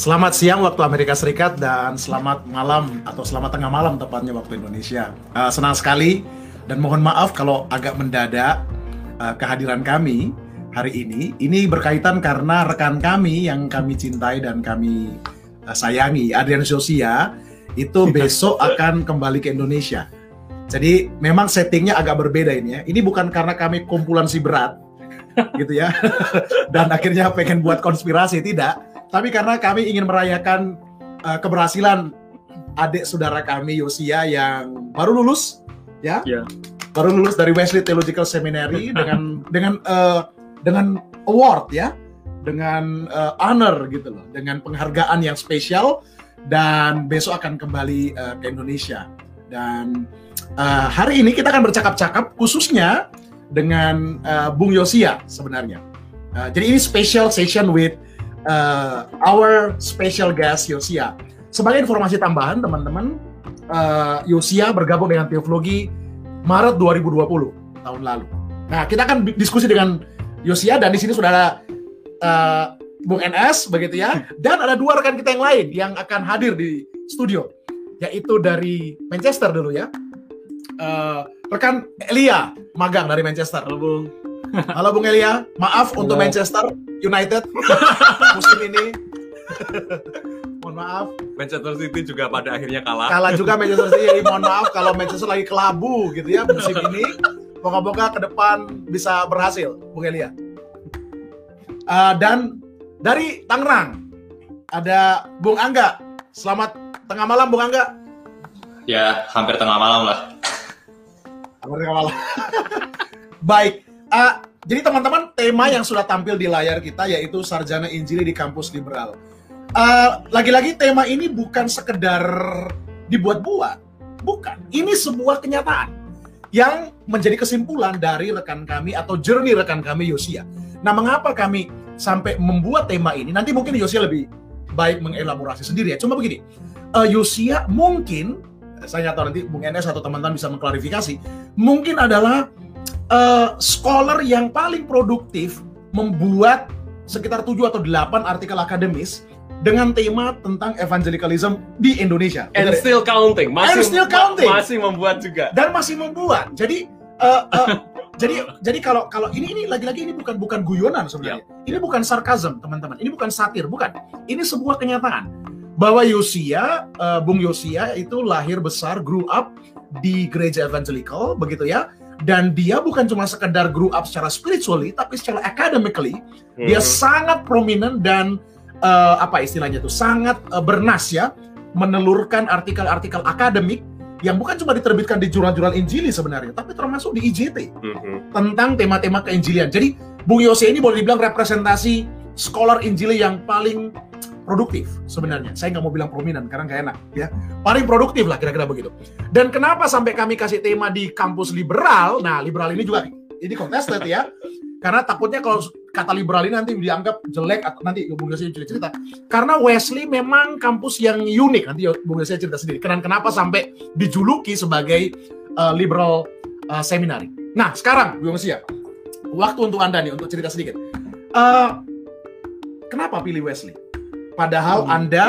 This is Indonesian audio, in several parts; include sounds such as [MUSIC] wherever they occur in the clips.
Selamat siang waktu Amerika Serikat dan selamat malam atau selamat tengah malam tepatnya waktu Indonesia. Uh, senang sekali dan mohon maaf kalau agak mendadak uh, kehadiran kami hari ini. Ini berkaitan karena rekan kami yang kami cintai dan kami uh, sayangi, Adrian Sosia, itu [LAUGHS] besok akan kembali ke Indonesia. Jadi memang settingnya agak berbeda ini ya. Ini bukan karena kami kumpulan si berat, gitu ya. [LAUGHS] dan akhirnya pengen buat konspirasi tidak tapi karena kami ingin merayakan uh, keberhasilan adik saudara kami Yosia yang baru lulus ya. Yeah. baru lulus dari Wesley Theological Seminary [LAUGHS] dengan dengan uh, dengan award ya. Dengan uh, honor gitu loh. Dengan penghargaan yang spesial. Dan besok akan kembali uh, ke Indonesia. Dan uh, hari ini kita akan bercakap-cakap khususnya dengan uh, Bung Yosia sebenarnya. Uh, jadi ini special session with uh, our special guest Yosia. Sebagai informasi tambahan, teman-teman, uh, Yosia bergabung dengan Teologi Maret 2020 tahun lalu. Nah, kita akan diskusi dengan Yosia dan di sini sudah ada uh, Bung NS begitu ya, [LAUGHS] dan ada dua rekan kita yang lain yang akan hadir di studio, yaitu dari Manchester dulu ya. Uh, rekan Elia magang dari Manchester. Halo Bung. Halo Bung Elia, maaf Halo. untuk Manchester United [LAUGHS] musim ini. Mohon maaf. Manchester City juga pada akhirnya kalah. Kalah juga Manchester City. Mohon maaf kalau Manchester lagi kelabu gitu ya musim [LAUGHS] ini. Moga-moga ke depan bisa berhasil, Bung Elia. Uh, dan dari Tangerang ada Bung Angga. Selamat tengah malam, Bung Angga. Ya, hampir tengah malam lah. Hampir tengah malam. [LAUGHS] Baik, Uh, jadi teman-teman, tema yang sudah tampil di layar kita yaitu Sarjana Injili di Kampus Liberal. Uh, lagi-lagi tema ini bukan sekedar dibuat-buat, bukan. Ini sebuah kenyataan yang menjadi kesimpulan dari rekan kami atau journey rekan kami Yosia. Nah, mengapa kami sampai membuat tema ini? Nanti mungkin Yosia lebih baik mengelaborasi sendiri ya. Cuma begini, uh, Yosia mungkin saya nggak nanti Bung Enes atau teman-teman bisa mengklarifikasi, mungkin adalah uh, scholar yang paling produktif membuat sekitar 7 atau 8 artikel akademis dengan tema tentang evangelicalism di Indonesia. And Betul? still counting. Masih, And still counting. Masih membuat juga. Dan masih membuat. Jadi uh, uh, [LAUGHS] jadi jadi kalau kalau ini ini lagi-lagi ini bukan bukan guyonan sebenarnya. Yeah. Ini bukan sarkasm, teman-teman. Ini bukan satir, bukan. Ini sebuah kenyataan bahwa Yosia, uh, Bung Yosia itu lahir besar, grew up di gereja evangelical, begitu ya dan dia bukan cuma sekedar grow up secara spiritually tapi secara academically hmm. dia sangat prominent dan uh, apa istilahnya itu sangat uh, bernas ya menelurkan artikel-artikel akademik yang bukan cuma diterbitkan di jurnal-jurnal Injili sebenarnya tapi termasuk di IJT hmm. tentang tema-tema keinjilian jadi Bung Yose ini boleh dibilang representasi scholar Injili yang paling produktif sebenarnya. Saya nggak mau bilang prominent karena nggak enak ya. Paling produktif lah kira-kira begitu. Dan kenapa sampai kami kasih tema di kampus liberal? Nah, liberal ini juga ini contested ya. Karena takutnya kalau kata liberal ini nanti dianggap jelek atau nanti Bung Yosef cerita. Karena Wesley memang kampus yang unik. Nanti Bung Yosef cerita sendiri. Kenapa kenapa sampai dijuluki sebagai uh, liberal uh, seminary. Nah, sekarang Bung Yosef, waktu untuk Anda nih untuk cerita sedikit. Uh, kenapa pilih Wesley? Padahal hmm. Anda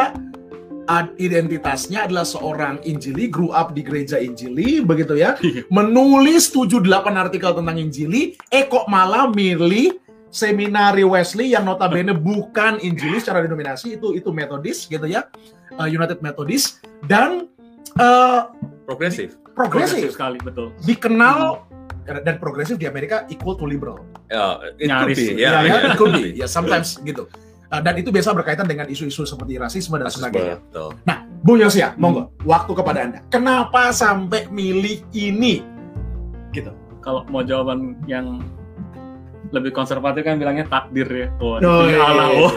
identitasnya adalah seorang Injili, grew up di gereja Injili, begitu ya. [LAUGHS] Menulis 7-8 artikel tentang Injili, eh kok malah milih seminari Wesley yang notabene bukan Injili secara denominasi, itu itu metodis gitu ya. Uh, United Methodist dan uh, progresif. Progresif sekali, betul. Dikenal hmm. dan progresif di Amerika equal to liberal. Uh, it Nyaris. could be, ya, yeah, yeah, yeah. it could be, ya yeah, [LAUGHS] sometimes gitu. Uh, dan itu biasa berkaitan dengan isu-isu seperti rasisme dan sebagainya. Betul. Nah, Bu Yosia, hmm. monggo, waktu kepada Anda. Kenapa sampai milih ini? Gitu. Kalau mau jawaban yang lebih konservatif kan bilangnya takdir ya. Oh, oh iya, iya, iya.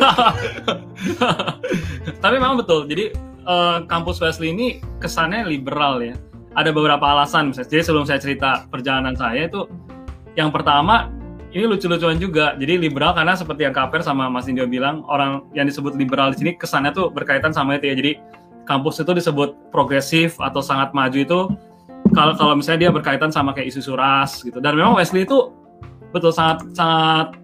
[LAUGHS] Tapi memang betul. Jadi uh, kampus Wesley ini kesannya liberal ya. Ada beberapa alasan misalnya. Jadi sebelum saya cerita perjalanan saya itu yang pertama ini lucu-lucuan juga. Jadi liberal karena seperti yang Kaper sama Mas Indio bilang, orang yang disebut liberal di sini kesannya tuh berkaitan sama itu ya. Jadi kampus itu disebut progresif atau sangat maju itu kalau kalau misalnya dia berkaitan sama kayak isu ras gitu. Dan memang Wesley itu betul sangat sangat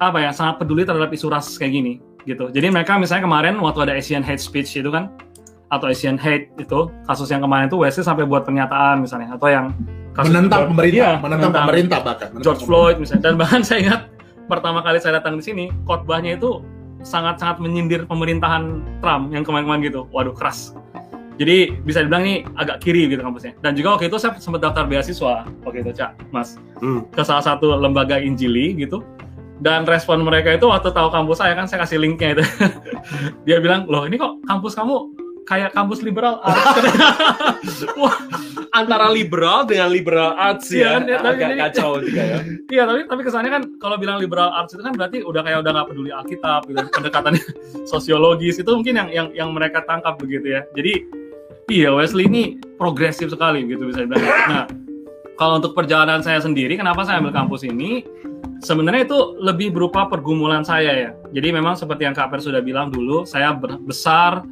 apa ya sangat peduli terhadap isu ras kayak gini. gitu. Jadi mereka misalnya kemarin waktu ada Asian hate speech itu kan atau Asian hate itu kasus yang kemarin itu Wesley sampai buat pernyataan misalnya atau yang kasus menentang George- pemerintah, iya, menentang pemerintah bahkan. menentang George Floyd misalnya dan bahkan [LAUGHS] saya ingat pertama kali saya datang di sini khotbahnya itu sangat-sangat menyindir pemerintahan Trump yang kemarin-kemarin gitu. Waduh keras. Jadi bisa dibilang nih agak kiri gitu kampusnya. Dan juga waktu itu saya sempat daftar beasiswa waktu itu cak, mas, Hmm. ke salah satu lembaga Injili gitu. Dan respon mereka itu waktu tahu kampus saya kan saya kasih linknya itu. [LAUGHS] Dia bilang loh ini kok kampus kamu kayak kampus liberal. [LAUGHS] Wah, Antara liberal dengan liberal arts ya, kan, ya, tapi agak jadi- kacau juga ya. [LAUGHS] Iya tapi tapi kesannya kan kalau bilang liberal arts itu kan berarti udah kayak udah nggak peduli Alkitab gitu. Pendekatannya [LAUGHS] sosiologis itu mungkin yang yang yang mereka tangkap begitu ya. Jadi iya Wesley ini progresif sekali gitu bisa dibilang. Nah kalau untuk perjalanan saya sendiri kenapa saya ambil kampus ini? Sebenarnya itu lebih berupa pergumulan saya ya. Jadi memang seperti yang Kak Per sudah bilang dulu saya besar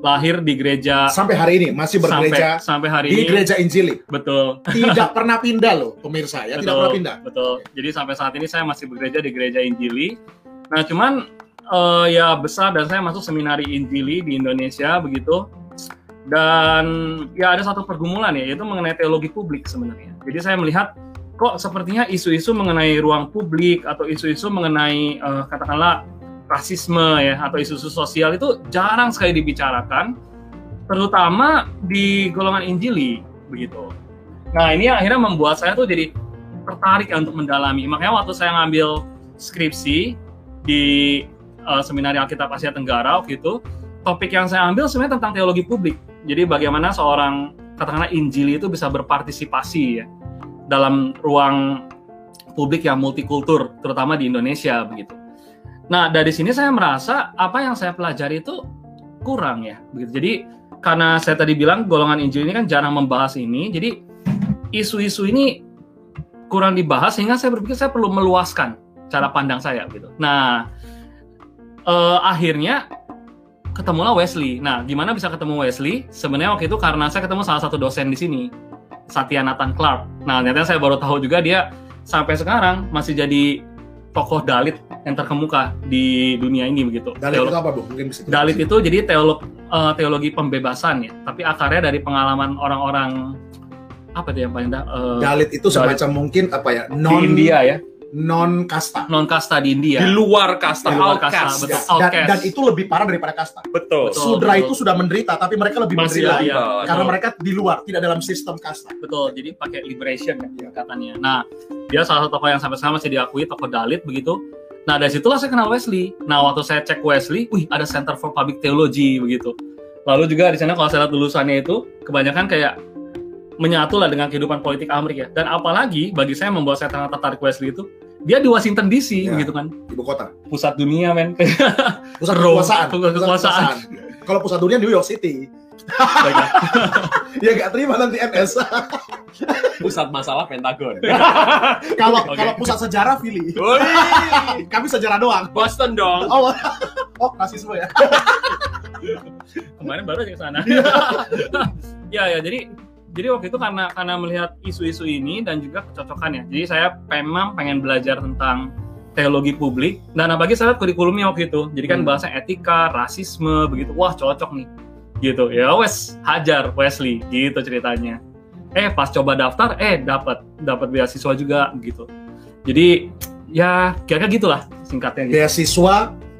lahir di gereja Sampai hari ini masih bergereja sampai, sampai hari di ini gereja Injili. betul Tidak [LAUGHS] pernah pindah loh pemirsa ya, tidak pernah pindah. Betul. Jadi sampai saat ini saya masih bekerja di gereja Injili. Nah, cuman eh, ya besar dan saya masuk seminari Injili di Indonesia begitu. Dan ya ada satu pergumulan ya, yaitu mengenai teologi publik sebenarnya. Jadi saya melihat kok sepertinya isu-isu mengenai ruang publik atau isu-isu mengenai eh, katakanlah rasisme ya atau isu-isu sosial itu jarang sekali dibicarakan, terutama di golongan Injili begitu. Nah ini akhirnya membuat saya tuh jadi tertarik ya untuk mendalami. Makanya waktu saya ngambil skripsi di eh, seminari Alkitab Asia Tenggara waktu itu, topik yang saya ambil sebenarnya tentang teologi publik. Jadi bagaimana seorang katakanlah Injili itu bisa berpartisipasi ya dalam ruang publik yang multikultur, terutama di Indonesia begitu. Nah dari sini saya merasa apa yang saya pelajari itu kurang ya, begitu. Jadi karena saya tadi bilang golongan Injil ini kan jarang membahas ini, jadi isu-isu ini kurang dibahas sehingga saya berpikir saya perlu meluaskan cara pandang saya gitu. Nah, eh, akhirnya ketemulah Wesley. Nah, gimana bisa ketemu Wesley? Sebenarnya waktu itu karena saya ketemu salah satu dosen di sini, Satya Nathan Clark. Nah, ternyata saya baru tahu juga dia sampai sekarang masih jadi tokoh Dalit yang terkemuka di dunia ini begitu. Dalit Teolog- itu apa bu? Mungkin bisa. Dalit itu jadi teolog eh, teologi pembebasan ya, tapi akarnya dari pengalaman orang-orang apa itu yang paling dah eh, Dalit itu Dalit. semacam mungkin apa ya? di Non India ya, non kasta. non kasta di India. Di luar kasta, Di luar outcast. kasta, betul. Ya, dan, Outcast. dan itu lebih parah daripada kasta. Betul. Betul. Sudra itu sudah menderita, tapi mereka lebih Masih menderita iya. karena Betul. mereka di luar, tidak dalam sistem kasta. Betul, jadi pakai liberation kan Iya. katanya. Nah, dia salah satu tokoh yang sampai sekarang masih diakui tokoh Dalit begitu. Nah, dari situlah saya kenal Wesley. Nah, waktu saya cek Wesley, wih ada Center for Public Theology begitu. Lalu juga di sana kalau saya lihat lulusannya itu kebanyakan kayak menyatu lah dengan kehidupan politik Amerika. Dan apalagi bagi saya membuat saya sangat tertarik Wesley itu, dia di Washington DC Ya. begitu kan, Ibu kota. pusat dunia men. [LAUGHS] Pusat kekuasaan. pusat kekuasaan. Kalau pusat dunia New York City. [LAUGHS] Ya nggak terima nanti NS. [LAUGHS] Pusat masalah Pentagon. [LAUGHS] kalau Oke. kalau pusat sejarah Philly. Kami sejarah doang. Boston dong. Oh, oh rasisme ya. kemarin baru aja ke sana. ya ya jadi jadi waktu itu karena karena melihat isu-isu ini dan juga kecocokannya. Jadi saya memang pengen belajar tentang teologi publik dan apalagi saya lihat kurikulumnya waktu itu. Jadi kan Hmm. bahasa etika, rasisme begitu. Wah, cocok nih. Gitu. Ya wes hajar Wesley gitu ceritanya. Eh pas coba daftar eh dapat dapat beasiswa juga gitu. Jadi ya kira-kira gitulah singkatnya gitu. Beasiswa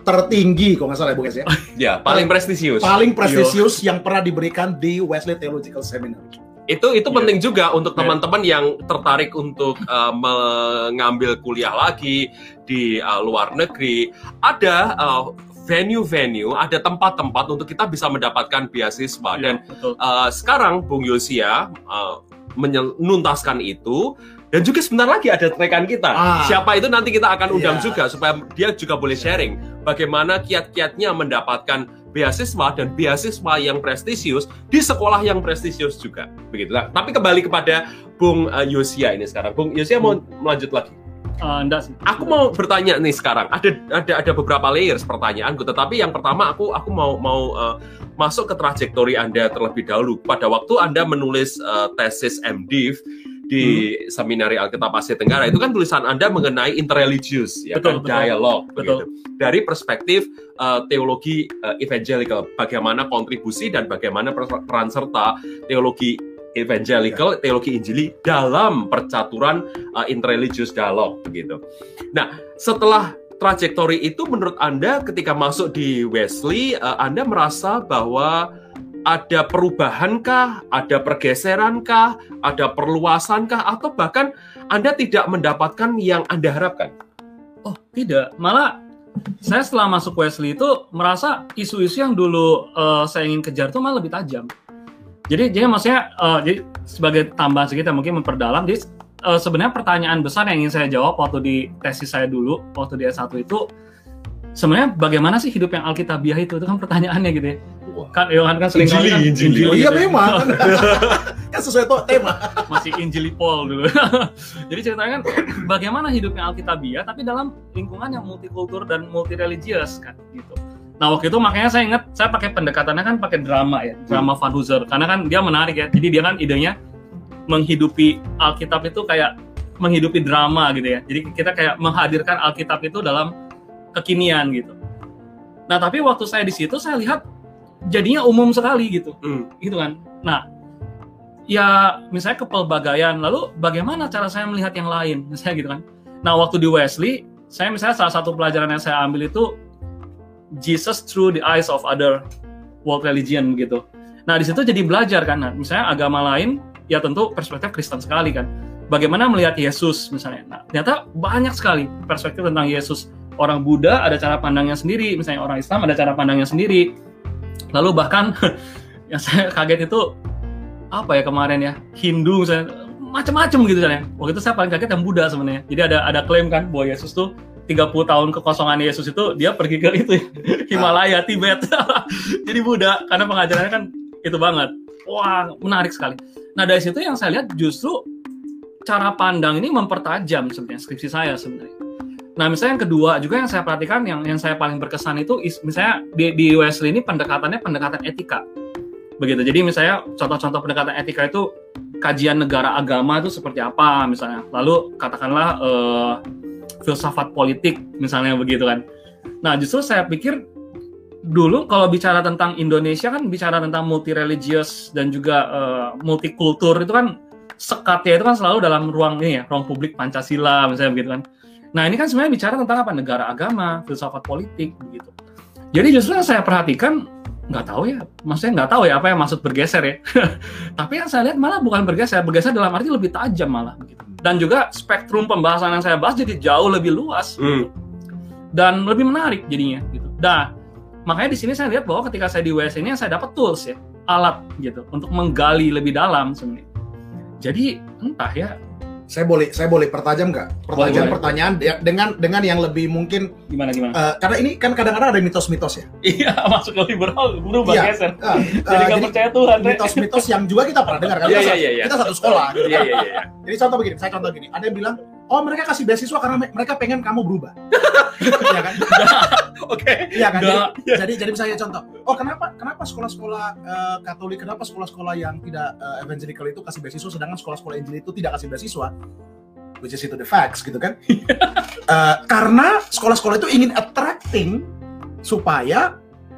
tertinggi kalau nggak salah ya Bu Kes ya. [LAUGHS] Ya, paling prestisius. Paling prestisius yang pernah diberikan di Wesley Theological Seminary. itu itu Iya. penting juga untuk Iya. teman-teman yang tertarik untuk uh, mengambil kuliah lagi di uh, luar negeri ada uh, venue-venue ada tempat-tempat untuk kita bisa mendapatkan beasiswa. Dan betul. uh, sekarang Bung Yosia uh, menuntaskan itu. Dan juga sebentar lagi ada rekan kita. Ah. siapa itu nanti kita akan undang Iya. juga supaya dia juga boleh sharing bagaimana kiat-kiatnya mendapatkan beasiswa dan beasiswa yang prestisius di sekolah yang prestisius juga. Begitu Nah, tapi kembali kepada Bung uh, Yosia ini sekarang. Bung Yosia mau melanjut lagi Enggak sih. Aku mau bertanya nih sekarang. Ada ada ada beberapa layers pertanyaanku, tetapi yang pertama aku aku mau mau uh, masuk ke trajektori Anda terlebih dahulu. Pada waktu Anda menulis uh, tesis MDiv di seminari Alkitab Asia Tenggara itu kan tulisan Anda mengenai interreligious ya Betul, kan betul. dialog Betul. begitu. Dari perspektif eh, teologi eh, evangelical bagaimana kontribusi dan bagaimana per- peran serta teologi evangelical, teologi Injili dalam percaturan eh, interreligious dialog begitu. Nah, setelah trajektori itu menurut Anda ketika masuk di Wesley eh, Anda merasa bahwa ada perubahankah, ada pergeserankah, ada perluasankah, atau bahkan Anda tidak mendapatkan yang Anda harapkan? Oh, tidak. Malah saya setelah masuk Wesley itu merasa isu-isu yang dulu eh, saya ingin kejar itu malah lebih tajam. Jadi, jadi maksudnya, eh, jadi sebagai tambahan sedikit yang mungkin memperdalam, jadi eh, sebenarnya pertanyaan besar yang ingin saya jawab waktu di tesis saya dulu, waktu di S1 itu, sebenarnya bagaimana sih hidup yang Alkitabiah itu? Itu kan pertanyaannya gitu ya. Kan, Yohan kan sering Injili, kan Injili. Oh iya gitu ya. memang. [LAUGHS] kan sesuai tema. masih Injili Paul dulu. [LAUGHS] Jadi ceritanya kan bagaimana hidupnya Alkitabiah tapi dalam lingkungan yang multikultur dan multireligious kan gitu. Nah waktu itu makanya saya ingat saya pakai pendekatannya kan pakai drama ya, drama Van Hooser karena kan dia menarik ya. Jadi dia kan idenya menghidupi Alkitab itu kayak menghidupi drama gitu ya. Jadi kita kayak menghadirkan Alkitab itu dalam kekinian gitu. Nah tapi waktu saya di situ saya lihat jadinya umum sekali gitu Hmm. gitu kan. Nah, ya misalnya kepelbagaian, lalu bagaimana cara saya melihat yang lain, [LAUGHS] misalnya gitu kan. Nah, waktu di Wesley, saya misalnya salah satu pelajaran yang saya ambil itu Jesus through the eyes of other world religion gitu. Nah, di situ jadi belajar kan, nah, misalnya agama lain, ya tentu perspektif Kristen sekali kan. Bagaimana melihat Yesus misalnya. Nah, ternyata banyak sekali perspektif tentang Yesus. Orang Buddha ada cara pandangnya sendiri, misalnya orang Islam ada cara pandangnya sendiri. Lalu bahkan [LAUGHS] yang saya kaget itu apa ya kemarin ya Hindu misalnya macam-macam gitu kan ya. Waktu itu saya paling kaget yang Buddha sebenarnya. Jadi ada ada klaim kan bahwa Yesus tuh 30 tahun kekosongan Yesus itu dia pergi ke itu [LAUGHS] Himalaya, Tibet. [LAUGHS] Jadi Buddha karena pengajarannya kan itu banget. Wah, menarik sekali. Nah, dari situ yang saya lihat justru cara pandang ini mempertajam sebenarnya skripsi saya sebenarnya. Nah, misalnya yang kedua juga yang saya perhatikan yang yang saya paling berkesan itu is- misalnya di, di Wesley ini pendekatannya pendekatan etika. Begitu. Jadi misalnya contoh-contoh pendekatan etika itu kajian negara agama itu seperti apa misalnya. Lalu katakanlah eh, filsafat politik misalnya begitu kan. Nah, justru saya pikir dulu kalau bicara tentang Indonesia kan bicara tentang multireligious dan juga eh, multikultur itu kan sekatnya itu kan selalu dalam ruang ini ya, ruang publik Pancasila misalnya begitu kan. Nah, ini kan sebenarnya bicara tentang apa? Negara agama, filsafat politik begitu. Jadi justru yang saya perhatikan nggak tahu ya, maksudnya nggak tahu ya apa yang maksud bergeser ya. [LAUGHS] Tapi yang saya lihat malah bukan bergeser, bergeser dalam arti lebih tajam malah begitu. Dan juga spektrum pembahasan yang saya bahas jadi jauh lebih luas Hmm. dan lebih menarik jadinya gitu. Nah, makanya di sini saya lihat bahwa ketika saya di WS ini saya dapat tools ya, alat gitu untuk menggali lebih dalam sebenarnya. Jadi entah ya Saya boleh saya boleh pertajam nggak? Pertajam Boleh. pertanyaan ya, dengan dengan yang lebih mungkin gimana gimana. eh, karena ini kan kadang-kadang ada mitos-mitos ya. [LAUGHS] Iya masuk ke liberal berubah Iya. geser. Eh, eh, [LAUGHS] Jadi nggak percaya Tuhan. Mitos-mitos yang juga kita pernah dengar kan. Iya, Kita iya, sa- iya, iya. Kita satu sekolah. gitu. Iya, iya, iya. Jadi contoh begini, saya contoh gini. Ada yang bilang, oh mereka kasih beasiswa karena me- mereka pengen kamu berubah. [LAUGHS] Iya kan? [LAUGHS] Oke. Iya kan? Jadi, jadi jadi misalnya contoh, oh kenapa kenapa sekolah-sekolah eh, Katolik, kenapa sekolah-sekolah yang tidak eh, evangelical itu kasih beasiswa, sedangkan sekolah-sekolah Injil itu tidak kasih beasiswa? Which is itu the facts gitu kan? [LAUGHS] Eh, karena sekolah-sekolah itu ingin attracting supaya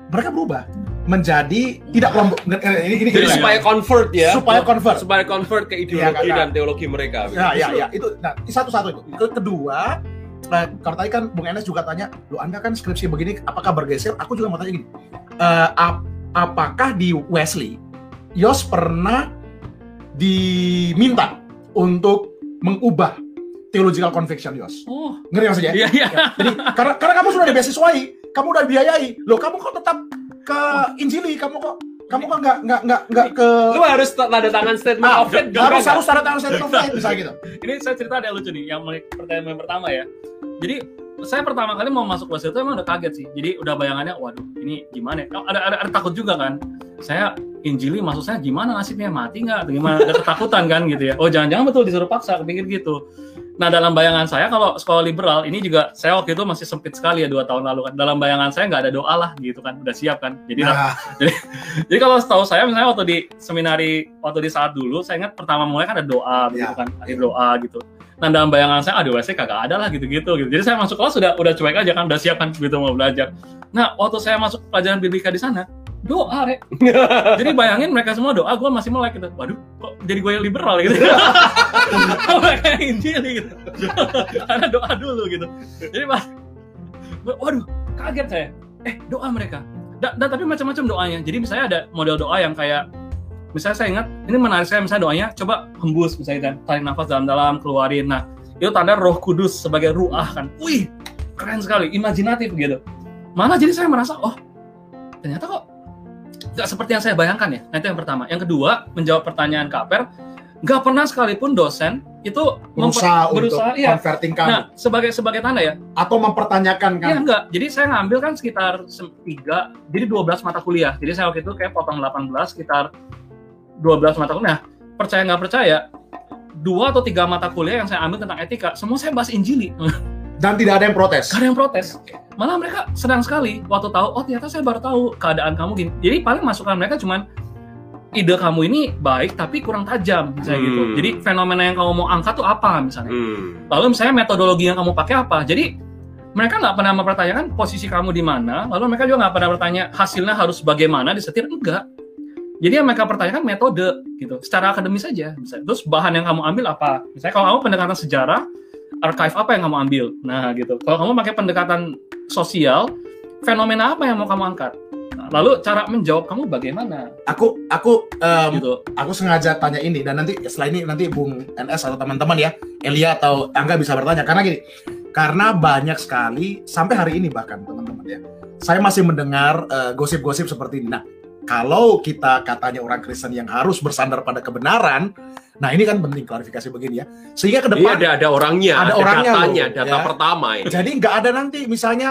mereka berubah menjadi tidak kelompok [LAUGHS] ini ini, Jadi ini- supaya convert ya. supaya convert supaya convert ke ideologi kan, dan teologi mereka. Ya, ya, ya. Itu nah, satu-satu itu. Ke- Kedua, eh, kalau tadi kan Bung Enes juga tanya, lu Anda kan skripsi begini, apakah bergeser? Aku juga mau tanya gini, eh, ap- apakah di Wesley, Yos pernah diminta untuk mengubah theological conviction Yos? Oh, Ngerti maksudnya? iya iya. Ya, Jadi karena karena kamu sudah dibeasiswai, kamu udah dibiayai, loh kamu kok tetap ke Injili, kamu kok kamu kok nggak nggak nggak nggak ke Lu harus tanda tangan statement Ah, of faith harus harus tanda tangan statement of faith misalnya gitu. [LAUGHS] Ini saya cerita ada lucu nih, yang mulai pertanyaan yang pertama ya. Jadi saya pertama kali mau masuk kelas itu emang udah kaget sih. Jadi udah bayangannya, waduh ini gimana? ya? Ada, ada ada takut juga kan. Saya Injili maksud saya gimana nasibnya mati nggak? Atau Gimana? Ada ketakutan kan gitu ya. Oh jangan-jangan betul disuruh paksa, kepikir gitu. Nah dalam bayangan saya kalau sekolah liberal ini juga saya waktu itu masih sempit sekali ya dua tahun lalu kan. Dalam bayangan saya nggak ada doa lah gitu kan, udah siap kan. Jadi Nah, [LAUGHS] jadi kalau setahu saya misalnya waktu di seminari waktu di saat dulu saya ingat pertama mulai kan ada doa Ya. kan, akhir doa gitu. Nah dalam bayangan saya aduh saya kagak ada lah gitu-gitu gitu. Jadi saya masuk kelas sudah udah cuek aja kan, udah siap kan gitu mau belajar. Nah waktu saya masuk pelajaran biblika di sana doa rek. [LAUGHS] jadi bayangin mereka semua doa, gue masih melek gitu. Waduh, kok jadi gue yang liberal gitu. [LAUGHS] mereka yang injil gitu. [LAUGHS] Karena doa dulu gitu. Jadi pas, waduh, kaget saya. Eh, doa mereka. Dan, dan tapi macam-macam doanya. Jadi misalnya ada model doa yang kayak misalnya saya ingat ini menarik saya misalnya doanya coba hembus misalnya kan tarik nafas dalam-dalam keluarin. Nah, itu tanda Roh Kudus sebagai ruah kan. Wih, keren sekali, imajinatif gitu. Malah jadi saya merasa oh, ternyata kok nggak seperti yang saya bayangkan ya. Nah, itu yang pertama. Yang kedua, menjawab pertanyaan Kaper, nggak pernah sekalipun dosen itu memper- berusaha untuk berusaha, iya. converting kamu Nah, sebagai sebagai tanda ya, atau mempertanyakan kan Iya enggak. Jadi saya ngambil kan sekitar sem- tiga, jadi 12 mata kuliah. Jadi saya waktu itu kayak potong 18 sekitar 12 mata kuliah. Nah, percaya nggak percaya, dua atau tiga mata kuliah yang saya ambil tentang etika, semua saya bahas Injili. dan tidak ada yang protes. Gak ada yang protes. Malah mereka senang sekali waktu tahu, oh ternyata saya baru tahu keadaan kamu gini. Jadi paling masukan mereka cuman ide kamu ini baik tapi kurang tajam misalnya gitu. Hmm. Jadi fenomena yang kamu mau angkat tuh apa misalnya. Hmm. Lalu misalnya metodologi yang kamu pakai apa. Jadi mereka nggak pernah mempertanyakan posisi kamu di mana. Lalu mereka juga nggak pernah bertanya hasilnya harus bagaimana disetir enggak. Jadi yang mereka pertanyakan metode gitu, secara akademis saja. Misalnya, terus bahan yang kamu ambil apa? Misalnya kalau kamu pendekatan sejarah, archive apa yang kamu ambil? Nah gitu. Kalau kamu pakai pendekatan sosial, fenomena apa yang mau kamu angkat? Nah, lalu cara menjawab kamu bagaimana? Aku aku em, Gitu. aku sengaja tanya ini dan nanti setelah ini nanti Bung NS atau teman-teman ya Elia atau Angga bisa bertanya karena gini karena banyak sekali sampai hari ini bahkan teman-teman ya saya masih mendengar eh, gosip-gosip seperti ini nah kalau kita katanya orang Kristen yang harus bersandar pada kebenaran nah ini kan penting klarifikasi begini ya sehingga ke Iya depan ada ada orangnya, Ada ada, orangnya datanya, loh, data ya. pertama ini. jadi nggak ada nanti misalnya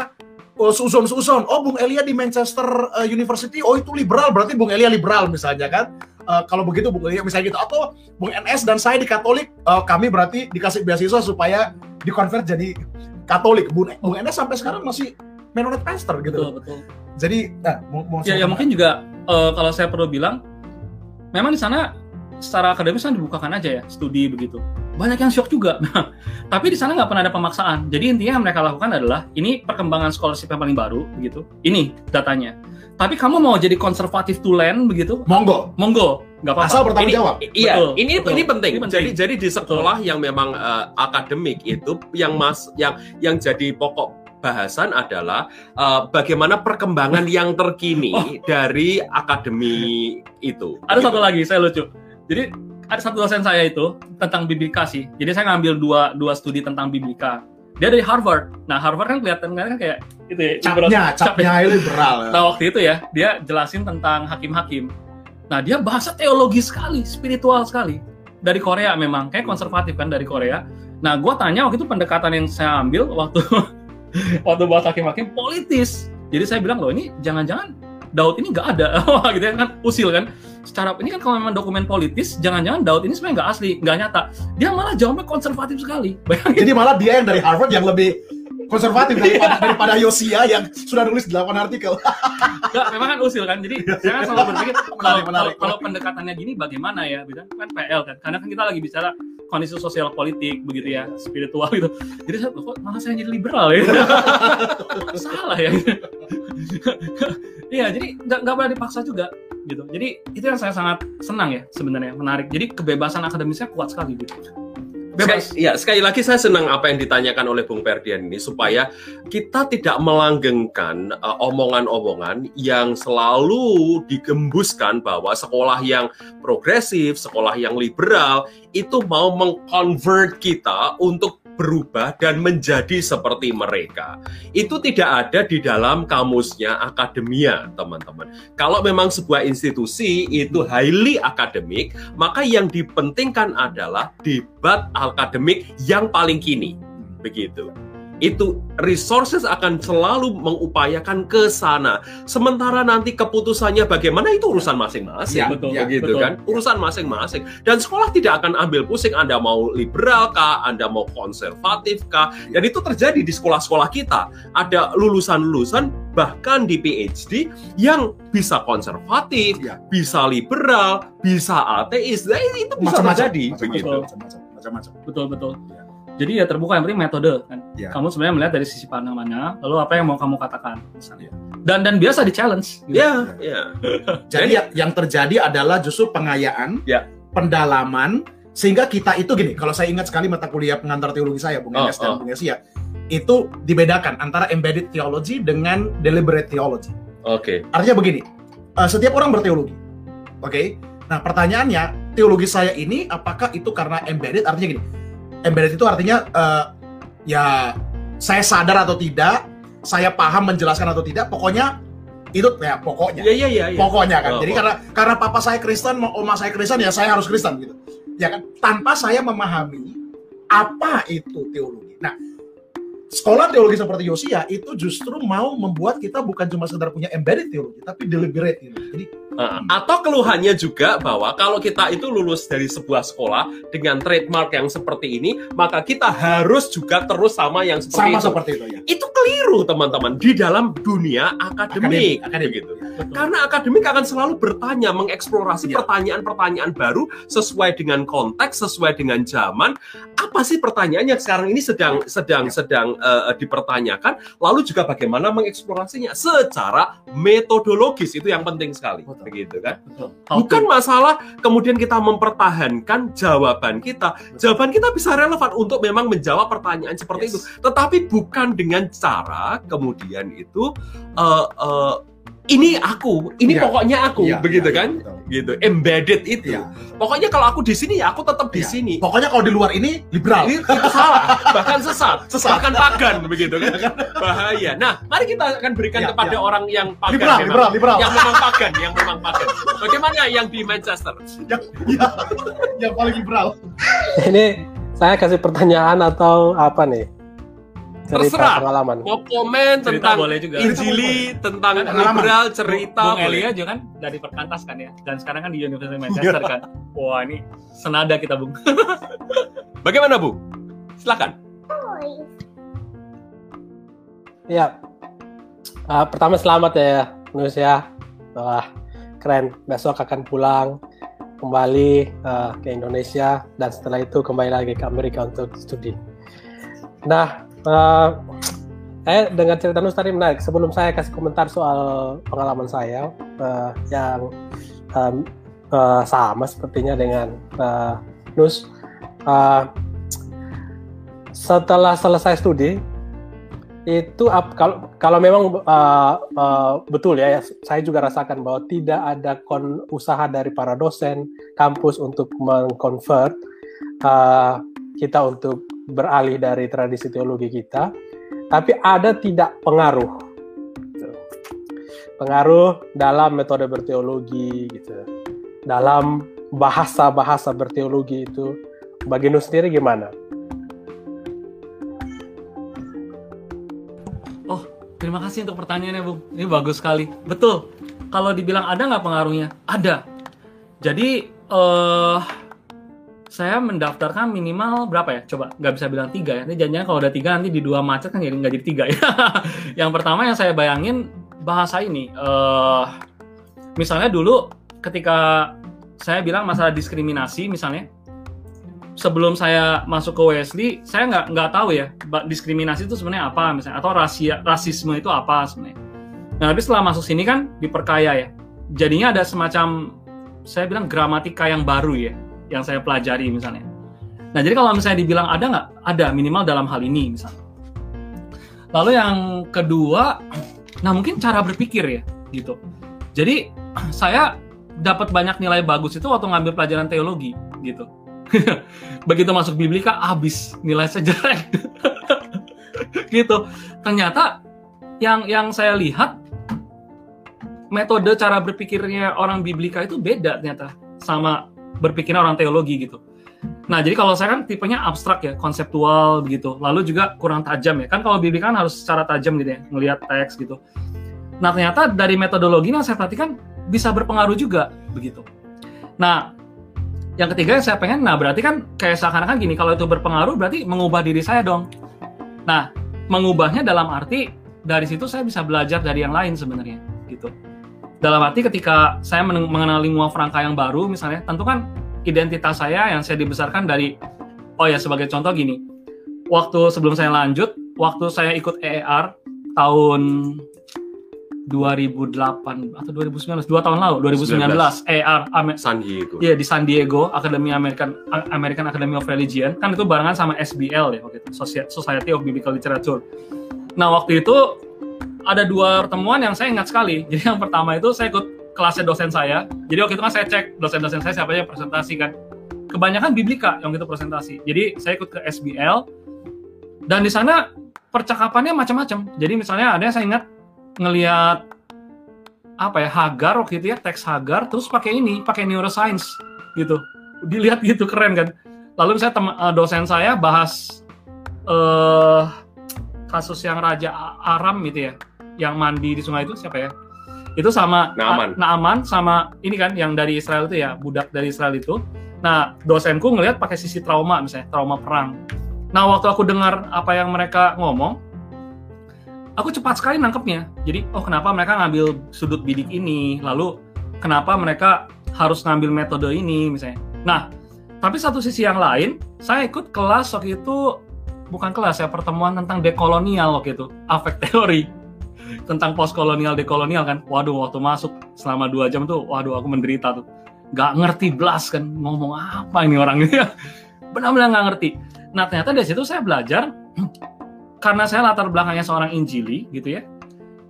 oh, susun-susun, oh Bung Elia di Manchester uh, University, oh itu liberal, berarti Bung Elia liberal misalnya kan. Uh, kalau begitu Bung Elia misalnya gitu, atau Bung NS dan saya di Katolik, uh, kami berarti dikasih beasiswa supaya dikonvert jadi Katolik. Bung, Bung NS sampai sekarang masih Mennonite pastor gitu. Betul, betul. Jadi, nah, mau, mau Ya, ya mungkin juga eh, kalau saya perlu bilang, memang di sana secara akademis kan dibukakan aja ya studi begitu. Banyak yang shock juga. [LAUGHS] Tapi di sana nggak pernah ada pemaksaan. Jadi intinya yang mereka lakukan adalah ini perkembangan scholarship yang paling baru begitu. Ini datanya. Tapi kamu mau jadi konservatif to land begitu? monggo, Monggo, nggak apa-apa. asal bertanggung Ini- jawab. Iya, Betul, ini betul. ini penting. Ini penting. Jadi jadi di sekolah yang memang eh, akademik itu yang mas yang yang jadi pokok bahasan adalah eh, bagaimana perkembangan yang terkini dari akademi itu. Ada satu lagi saya lucu. Jadi ada satu dosen saya itu tentang biblika sih. Jadi saya ngambil dua dua studi tentang biblika. Dia dari Harvard. Nah Harvard kan kelihatan kan kayak itu ya. Capnya, cap- capnya liberal. Nah waktu itu ya dia jelasin tentang hakim-hakim. Nah dia bahasa teologi sekali, spiritual sekali. Dari Korea memang, kayak konservatif kan dari Korea. Nah gue tanya waktu itu pendekatan yang saya ambil waktu [LAUGHS] waktu bahas hakim-hakim politis. Jadi saya bilang loh ini jangan-jangan Daud ini nggak ada, [LAUGHS] gitu ya kan usil kan. Secara ini kan kalau memang dokumen politis, jangan-jangan Daud ini sebenarnya nggak asli, nggak nyata. Dia malah jawabnya konservatif sekali. [LAUGHS] Bayangin. Jadi malah dia yang dari Harvard yang lebih konservatif [LAUGHS] daripada, daripada Yosia yang sudah nulis 8 artikel. Enggak, memang kan usil kan. Jadi saya kan selalu berpikir [LAUGHS] kalau, Menarik, kalau, menarik. kalau pendekatannya gini bagaimana ya? Gitu kan PL kan. Karena kan kita lagi bicara kondisi sosial politik begitu ya, spiritual gitu. Jadi saya kok malah saya jadi liberal ya. [LAUGHS] Salah ya. Iya, jadi nggak nggak boleh dipaksa juga gitu. Jadi itu yang saya sangat senang ya sebenarnya, menarik. Jadi kebebasan akademisnya kuat sekali gitu. Sekali, ya, sekali lagi saya senang apa yang ditanyakan oleh Bung Ferdian ini supaya kita tidak melanggengkan uh, omongan-omongan yang selalu digembuskan bahwa sekolah yang progresif, sekolah yang liberal itu mau mengconvert kita untuk berubah dan menjadi seperti mereka. Itu tidak ada di dalam kamusnya akademia, teman-teman. Kalau memang sebuah institusi itu highly akademik, maka yang dipentingkan adalah debat akademik yang paling kini. Begitu. Itu resources akan selalu mengupayakan ke sana. Sementara nanti keputusannya bagaimana itu urusan masing-masing. Ya, betul, ya, begitu betul. kan? Urusan masing-masing. Dan sekolah tidak akan ambil pusing Anda mau liberal kah, Anda mau konservatif kah. Dan itu terjadi di sekolah-sekolah kita. Ada lulusan-lulusan bahkan di PhD yang bisa konservatif, Ya. bisa liberal, bisa ateis. Nah, itu bisa Macam-macam. terjadi Macam-macam, begitu. macam-macam, macam-macam. betul betul Ya. Jadi ya terbuka yang penting metode kan Ya. kamu sebenarnya melihat dari sisi pandang mana lalu apa yang mau kamu katakan misalnya Ya. dan dan biasa di challenge gitu. Ya, ya. Jadi yang, yang terjadi adalah justru pengayaan, Ya. pendalaman, sehingga kita itu gini. Kalau saya ingat sekali mata kuliah pengantar teologi saya, Bung Oh, Enes dan oh. Bung Esia, itu dibedakan antara embedded theology dengan deliberate theology. Oke. Artinya begini, eh, setiap orang berteologi, oke? Nah pertanyaannya, teologi saya ini apakah itu karena embedded? Artinya gini, embedded itu artinya eh, ya saya sadar atau tidak, saya paham menjelaskan atau tidak, pokoknya itu ya pokoknya Ya, ya, ya, ya. pokoknya kan. Oh, Jadi oh. karena karena papa saya Kristen, oma saya Kristen ya saya harus Kristen gitu. Ya kan? Tanpa saya memahami apa itu teologi. Nah, sekolah teologi seperti Yosia itu justru mau membuat kita bukan cuma sekedar punya embedded teologi, tapi deliberate teologi. Jadi Uh, atau keluhannya juga bahwa kalau kita itu lulus dari sebuah sekolah dengan trademark yang seperti ini, maka kita harus juga terus sama yang seperti sama itu. seperti itu ya. Itu keliru teman-teman di dalam dunia akademik, akademik. gitu. Betul. Karena akademik akan selalu bertanya, mengeksplorasi Ya. pertanyaan-pertanyaan baru sesuai dengan konteks, sesuai dengan zaman. Apa sih pertanyaannya sekarang ini sedang sedang Ya. sedang eh, dipertanyakan? Lalu juga bagaimana mengeksplorasinya secara metodologis itu yang penting sekali, Betul. Begitu kan? Betul. Bukan masalah kemudian kita mempertahankan jawaban kita. Jawaban kita bisa relevan untuk memang menjawab pertanyaan seperti Yes. itu, tetapi bukan dengan cara kemudian itu eh, eh, ini aku, ini Iya. pokoknya aku, Iya, begitu iya, kan? betul. Gitu, embedded itu. Iya. Pokoknya kalau aku di sini ya aku tetap di Iya. sini. Pokoknya kalau di luar ini liberal. Ini itu salah, bahkan sesat, Sesat. bahkan pagan begitu kan? Bahaya. Nah, mari kita akan berikan Iya, kepada iya. orang yang pagan Liberal, memang. liberal, liberal. yang memang pagan, yang memang pagan. Bagaimana yang di Manchester? yang, ya, yang paling liberal. Ini saya kasih pertanyaan atau apa nih? Terserah. pengalaman. Mau komen cerita tentang boleh juga Injili, tentang liberal, cerita. Bung. Elia juga kan dari Perkantas kan ya dan sekarang kan di Universitas [LAUGHS] Manchester kan wah ini senada kita Bung [LAUGHS] Bagaimana Bu? Silakan. Ya. Ah, pertama selamat ya, Nus ya. Wah, keren. Besok akan pulang kembali ah, ke Indonesia dan setelah itu kembali lagi ke Amerika untuk studi. Nah, ah, saya dengar cerita Nus tadi menarik. Sebelum saya kasih komentar soal pengalaman saya ah, yang um, ah, sama sepertinya dengan ah, Nus, ah, setelah selesai studi itu kalau kalau memang uh, uh, betul ya saya juga rasakan bahwa tidak ada kon usaha dari para dosen kampus untuk mengconvert uh, kita untuk beralih dari tradisi teologi kita tapi ada tidak pengaruh? Gitu. pengaruh dalam metode berteologi gitu. Dalam bahasa-bahasa berteologi itu bagi Nus sendiri gimana? terima kasih untuk pertanyaannya Bung. Ini bagus sekali. Betul. Kalau dibilang ada nggak pengaruhnya? Ada. Jadi eh saya mendaftarkan minimal berapa ya? Coba nggak bisa bilang tiga ya. Ini janjinya kalau udah tiga nanti di dua macet kan jadi nggak jadi tiga ya. [LAUGHS] yang pertama yang saya bayangin bahasa ini. eh misalnya dulu ketika saya bilang masalah diskriminasi misalnya, sebelum saya masuk ke Wesley, saya nggak nggak tahu ya diskriminasi itu sebenarnya apa misalnya atau rasia, rasisme itu apa sebenarnya. Nah, tapi setelah masuk sini kan diperkaya ya. Jadinya ada semacam saya bilang gramatika yang baru ya, yang saya pelajari misalnya. Nah, jadi kalau misalnya dibilang ada nggak? Ada minimal dalam hal ini misalnya. Lalu yang kedua, nah mungkin cara berpikir ya, gitu. Jadi [CLEARS THROAT] saya dapat banyak nilai bagus itu waktu ngambil pelajaran teologi, gitu. [LAUGHS] Begitu masuk biblika, habis nilai saya [LAUGHS] gitu. Ternyata yang yang saya lihat metode cara berpikirnya orang biblika itu beda ternyata sama berpikirnya orang teologi gitu. Nah, jadi kalau saya kan tipenya abstrak ya, konseptual begitu. Lalu juga kurang tajam ya. Kan kalau bimbing kan harus secara tajam gitu ya, ngelihat teks gitu. Nah, ternyata dari metodologi yang saya perhatikan bisa berpengaruh juga begitu. Nah, yang ketiga yang saya pengen, nah berarti kan kayak seakan-akan gini, kalau itu berpengaruh berarti mengubah diri saya dong. Nah, mengubahnya dalam arti dari situ saya bisa belajar dari yang lain sebenarnya. Dalam arti ketika saya mengenali muaf rangka yang baru misalnya, tentu kan identitas saya yang saya dibesarkan dari oh ya sebagai contoh gini. Waktu sebelum saya lanjut waktu saya ikut EER tahun 2008 atau 2019 dua tahun lalu 2019 EER Amer San Diego. Iya di San Diego Academy American American Academy of Religion. Kan itu barengan sama SBL ya waktu itu Society of Biblical Literature. Nah waktu itu ada dua pertemuan yang saya ingat sekali jadi yang pertama itu saya ikut kelasnya dosen saya. Jadi waktu itu kan saya cek dosen-dosen saya siapa yang presentasi kan. Kebanyakan biblika yang gitu presentasi. Jadi saya ikut ke SBL dan di sana percakapannya macam-macam. Jadi misalnya ada yang saya ingat ngelihat apa ya Hagar waktu itu ya teks Hagar terus pakai ini pakai neuroscience gitu dilihat gitu keren kan lalu saya tem eh, dosen saya bahas uh, kasus yang Raja Aram gitu ya yang mandi di sungai itu siapa ya? Itu sama Naaman. Naaman sama ini kan yang dari Israel itu ya budak dari Israel itu. Nah dosenku ngelihat pakai sisi trauma misalnya trauma perang. Nah waktu aku dengar apa yang mereka ngomong aku cepat sekali nangkepnya. Jadi oh kenapa mereka ngambil sudut bidik ini? Lalu kenapa mereka harus ngambil metode ini misalnya? Nah tapi satu sisi yang lain saya ikut kelas waktu itu bukan kelas ya pertemuan tentang dekolonial waktu itu [LAUGHS] afek teori tentang postkolonial dekolonial kan. Waduh waktu masuk selama dua jam tuh waduh aku menderita tuh. Nggak ngerti belas kan ngomong apa ini orang ini. [LAUGHS] Benar-benar nggak ngerti. Nah ternyata dari situ saya belajar [CLEARS THROAT] karena saya latar belakangnya seorang injili gitu ya.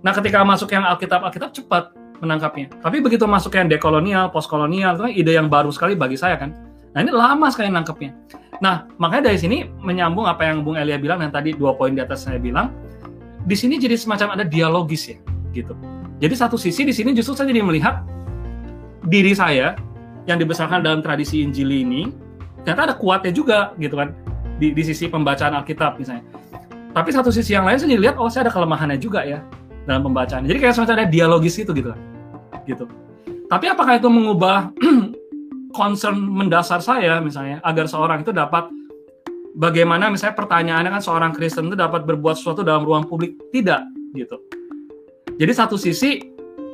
Nah ketika masuk yang alkitab alkitab cepat menangkapnya. Tapi begitu masuk yang dekolonial postkolonial itu kan ide yang baru sekali bagi saya kan. Nah ini lama sekali nangkepnya. Nah makanya dari sini menyambung apa yang Bung Elia bilang yang tadi dua poin di atas saya bilang di sini jadi semacam ada dialogis ya gitu. Jadi satu sisi di sini justru saya jadi melihat diri saya yang dibesarkan dalam tradisi Injil ini ternyata ada kuatnya juga gitu kan di, di sisi pembacaan Alkitab misalnya. Tapi satu sisi yang lain saya jadi lihat oh saya ada kelemahannya juga ya dalam pembacaan. Jadi kayak semacam ada dialogis itu gitu kan. Gitu. Tapi apakah itu mengubah [CLEARS THROAT] concern mendasar saya misalnya agar seorang itu dapat bagaimana misalnya pertanyaannya kan seorang Kristen itu dapat berbuat sesuatu dalam ruang publik tidak gitu. Jadi satu sisi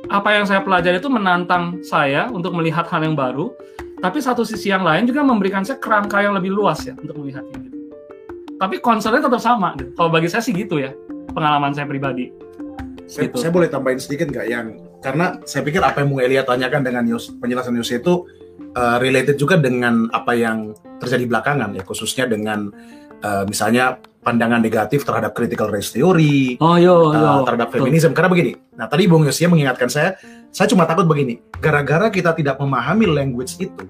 apa yang saya pelajari itu menantang saya untuk melihat hal yang baru, tapi satu sisi yang lain juga memberikan saya kerangka yang lebih luas ya untuk melihatnya gitu. Tapi concernnya tetap sama. Gitu. Kalau bagi saya sih gitu ya pengalaman saya pribadi. Saya, gitu. saya boleh tambahin sedikit nggak yang karena saya pikir apa yang Bung Elia tanyakan dengan penjelasan Yus itu uh, related juga dengan apa yang terjadi belakangan ya khususnya dengan uh, misalnya pandangan negatif terhadap critical race theory, oh, yo, yo. Uh, terhadap feminisme. Karena begini, nah tadi Bung Yosia mengingatkan saya, saya cuma takut begini, gara-gara kita tidak memahami language itu,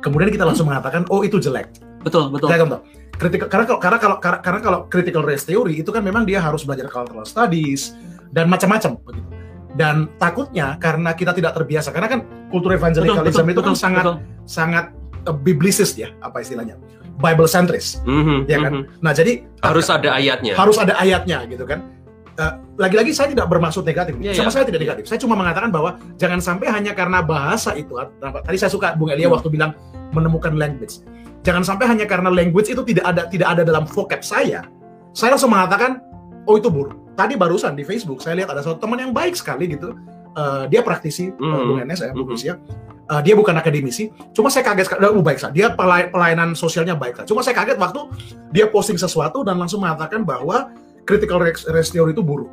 kemudian kita langsung mengatakan, oh itu jelek. Betul, betul. Saya kan Critical, karena kalau karena kalau karena, karena kalau critical race theory itu kan memang dia harus belajar cultural studies dan macam-macam begitu. Dan takutnya karena kita tidak terbiasa, karena kan kultur evangelicalism itu kan betul, sangat betul. sangat uh, biblisis ya, apa istilahnya? Bible centris, mm-hmm, ya kan? Mm-hmm. Nah jadi harus ada ayatnya. Harus ada ayatnya gitu kan. Uh, lagi-lagi saya tidak bermaksud negatif, yeah, sama yeah. saya tidak negatif. Saya cuma mengatakan bahwa jangan sampai hanya karena bahasa itu. Tadi saya suka Bung Elia hmm. waktu bilang menemukan language. Jangan sampai hanya karena language itu tidak ada tidak ada dalam vocab saya. Saya langsung mengatakan, oh itu buruk. Tadi barusan di Facebook saya lihat ada satu teman yang baik sekali gitu. Uh, dia praktisi mm. uh, Bung Enes ya, Bung mm -hmm. Uh, dia bukan akademisi, cuma saya kaget sekali. Oh, baik Dia pelayanan sosialnya baik Cuma saya kaget waktu dia posting sesuatu dan langsung mengatakan bahwa critical race theory itu buruk.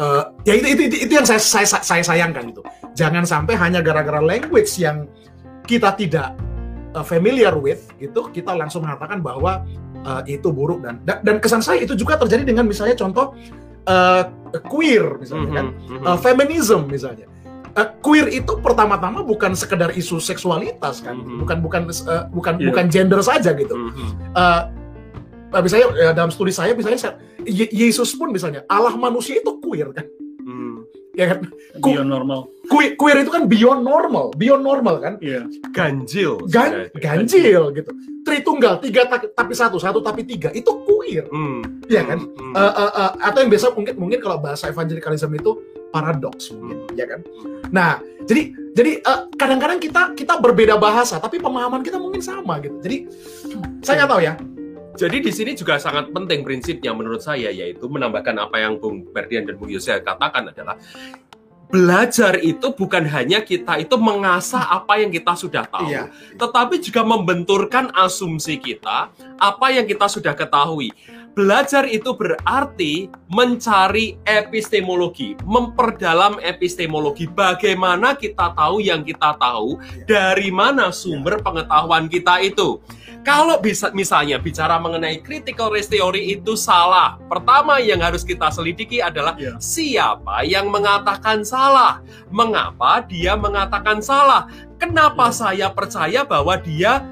Uh, ya itu, itu itu itu yang saya saya saya sayangkan itu. Jangan sampai hanya gara-gara language yang kita tidak uh, familiar with gitu, kita langsung mengatakan bahwa uh, itu buruk dan dan kesan saya itu juga terjadi dengan misalnya contoh uh, queer misalnya mm -hmm, kan, uh, feminism misalnya uh, queer itu pertama-tama bukan sekedar isu seksualitas kan, mm -hmm. bukan bukan uh, bukan yeah. bukan gender saja gitu. Mm -hmm. uh, misalnya ya, dalam studi saya misalnya saya, Yesus pun misalnya Allah manusia itu queer kan. Mm. ya kan? Beyond normal. Queer, queer itu kan beyond normal, beyond normal kan? Iya. Ganjil. Gan, sebenarnya. ganjil gitu. Tritunggal, tiga ta- tapi satu, satu tapi tiga, itu queer. Hmm. Iya kan? Hmm. Eh, eh, eh, atau yang biasa mungkin mungkin kalau bahasa evangelicalism itu paradoks mungkin, ya kan? Nah, jadi jadi eh, kadang-kadang kita kita berbeda bahasa, tapi pemahaman kita mungkin sama gitu. Jadi saya nggak tahu ya. Jadi di sini juga sangat penting prinsipnya menurut saya yaitu menambahkan apa yang Bung Berdian dan Bung Yose katakan adalah belajar itu bukan hanya kita itu mengasah apa yang kita sudah tahu, Iya. tetapi juga membenturkan asumsi kita apa yang kita sudah ketahui. Belajar itu berarti mencari epistemologi, memperdalam epistemologi. Bagaimana kita tahu yang kita tahu, dari mana sumber pengetahuan kita itu. Kalau bisa misalnya bicara mengenai critical race theory itu salah. Pertama yang harus kita selidiki adalah Iya. siapa yang mengatakan salah. Mengapa dia mengatakan salah? Kenapa saya percaya bahwa dia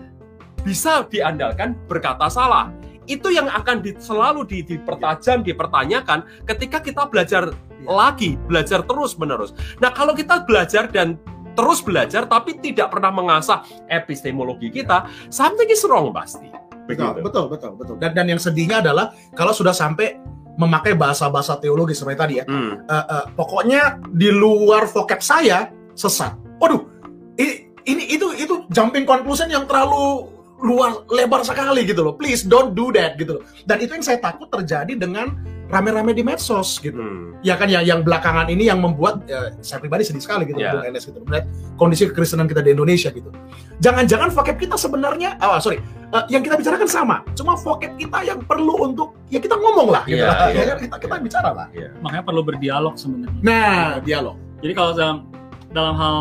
bisa diandalkan berkata salah? Itu yang akan di- selalu di- dipertajam, dipertanyakan ketika kita belajar lagi, belajar terus-menerus. Nah, kalau kita belajar dan terus belajar tapi tidak pernah mengasah epistemologi kita, something is wrong pasti. Betul, betul, betul, betul. Dan dan yang sedihnya adalah kalau sudah sampai memakai bahasa-bahasa teologi seperti tadi ya. Hmm. Eh, eh, pokoknya di luar vocab saya sesat. Waduh, ini, ini itu itu jumping conclusion yang terlalu luar lebar sekali gitu loh. Please don't do that gitu loh. Dan itu yang saya takut terjadi dengan rame-rame di medsos gitu. Hmm. Ya kan yang yang belakangan ini yang membuat ya, saya pribadi sedih sekali gitu Ya. Bung Enes gitu melihat kondisi kekristenan kita di Indonesia gitu. Jangan-jangan vocab kita sebenarnya oh sorry eh, yang kita bicarakan sama, cuma vocab kita yang perlu untuk ya kita ngomong lah gitu Iya, lah. Ya kan? [LAUGHS] kita kita bicara lah. Makanya perlu berdialog sebenarnya. Nah, dialog. Jadi kalau dalam dalam hal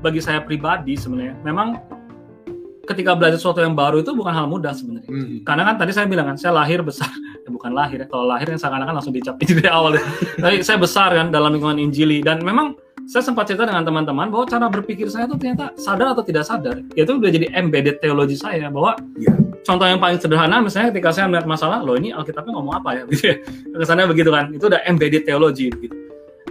bagi saya pribadi sebenarnya memang ketika belajar sesuatu yang baru itu bukan hal mudah sebenarnya. Hmm. Karena kan tadi saya bilang kan saya lahir besar, ya bukan lahir ya. Kalau lahir kan seakan-akan langsung dicap dari awal ya. Tapi saya besar kan dalam lingkungan Injili dan memang saya sempat cerita dengan teman-teman bahwa cara berpikir saya itu ternyata sadar atau tidak sadar itu udah jadi embedded teologi saya bahwa Iya. contoh yang paling sederhana misalnya ketika saya melihat masalah loh ini Alkitabnya ngomong apa ya [LAUGHS] gitu ya kesannya begitu kan itu udah embedded teologi gitu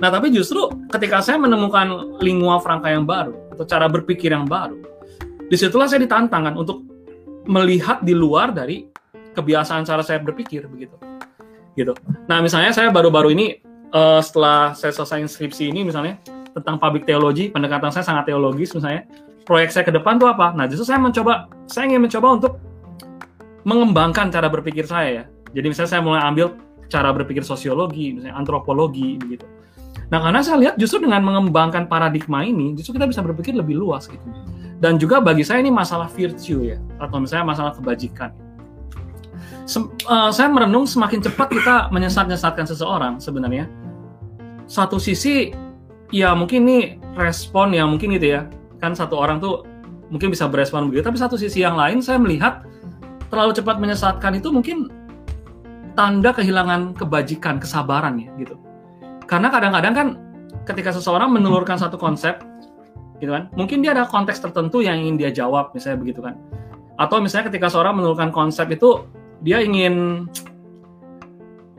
nah tapi justru ketika saya menemukan lingua franca yang baru atau cara berpikir yang baru di situlah saya ditantang kan untuk melihat di luar dari kebiasaan cara saya berpikir begitu. Gitu. Nah misalnya saya baru-baru ini eh, setelah saya selesai skripsi ini misalnya tentang public theology pendekatan saya sangat teologis misalnya proyek saya ke depan tuh apa? Nah justru saya mencoba saya ingin mencoba untuk mengembangkan cara berpikir saya ya. Jadi misalnya saya mulai ambil cara berpikir sosiologi misalnya antropologi begitu. Nah karena saya lihat justru dengan mengembangkan paradigma ini justru kita bisa berpikir lebih luas gitu. Dan juga bagi saya ini masalah virtue ya atau misalnya masalah kebajikan Sem- eh, saya merenung semakin cepat kita menyesat-nyesatkan seseorang sebenarnya. Satu sisi ya mungkin ini respon yang mungkin gitu ya. Kan satu orang tuh mungkin bisa berespon begitu. Tapi satu sisi yang lain saya melihat terlalu cepat menyesatkan itu mungkin tanda kehilangan kebajikan kesabaran ya gitu. Karena kadang-kadang kan ketika seseorang menelurkan satu konsep gitu kan mungkin dia ada konteks tertentu yang ingin dia jawab misalnya begitu kan. Atau misalnya ketika seorang menelurkan konsep itu dia ingin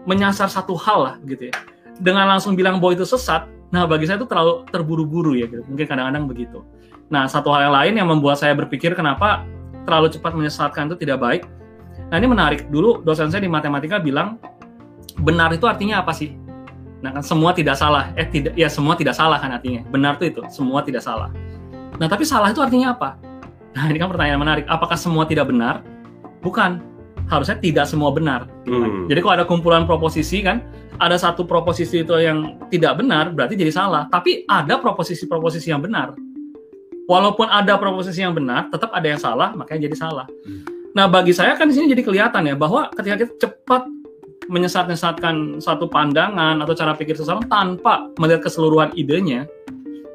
menyasar satu hal lah gitu ya. Dengan langsung bilang bahwa itu sesat nah bagi saya itu terlalu terburu-buru ya gitu. Mungkin kadang-kadang begitu. Nah satu hal yang lain yang membuat saya berpikir kenapa terlalu cepat menyesatkan itu tidak baik. Nah ini menarik. Dulu dosen saya di matematika bilang benar itu artinya apa sih? Nah kan semua tidak salah. Eh tidak ya semua tidak salah kan artinya. Benar itu itu semua tidak salah. Nah tapi salah itu artinya apa? Nah ini kan pertanyaan menarik. Apakah semua tidak benar? Bukan harusnya tidak semua benar. Hmm. jadi kalau ada kumpulan proposisi kan ada satu proposisi itu yang tidak benar berarti jadi salah tapi ada proposisi-proposisi yang benar walaupun ada proposisi yang benar tetap ada yang salah makanya jadi salah nah bagi saya kan di sini jadi kelihatan ya bahwa ketika kita cepat menyesat-nyesatkan satu pandangan atau cara pikir seseorang tanpa melihat keseluruhan idenya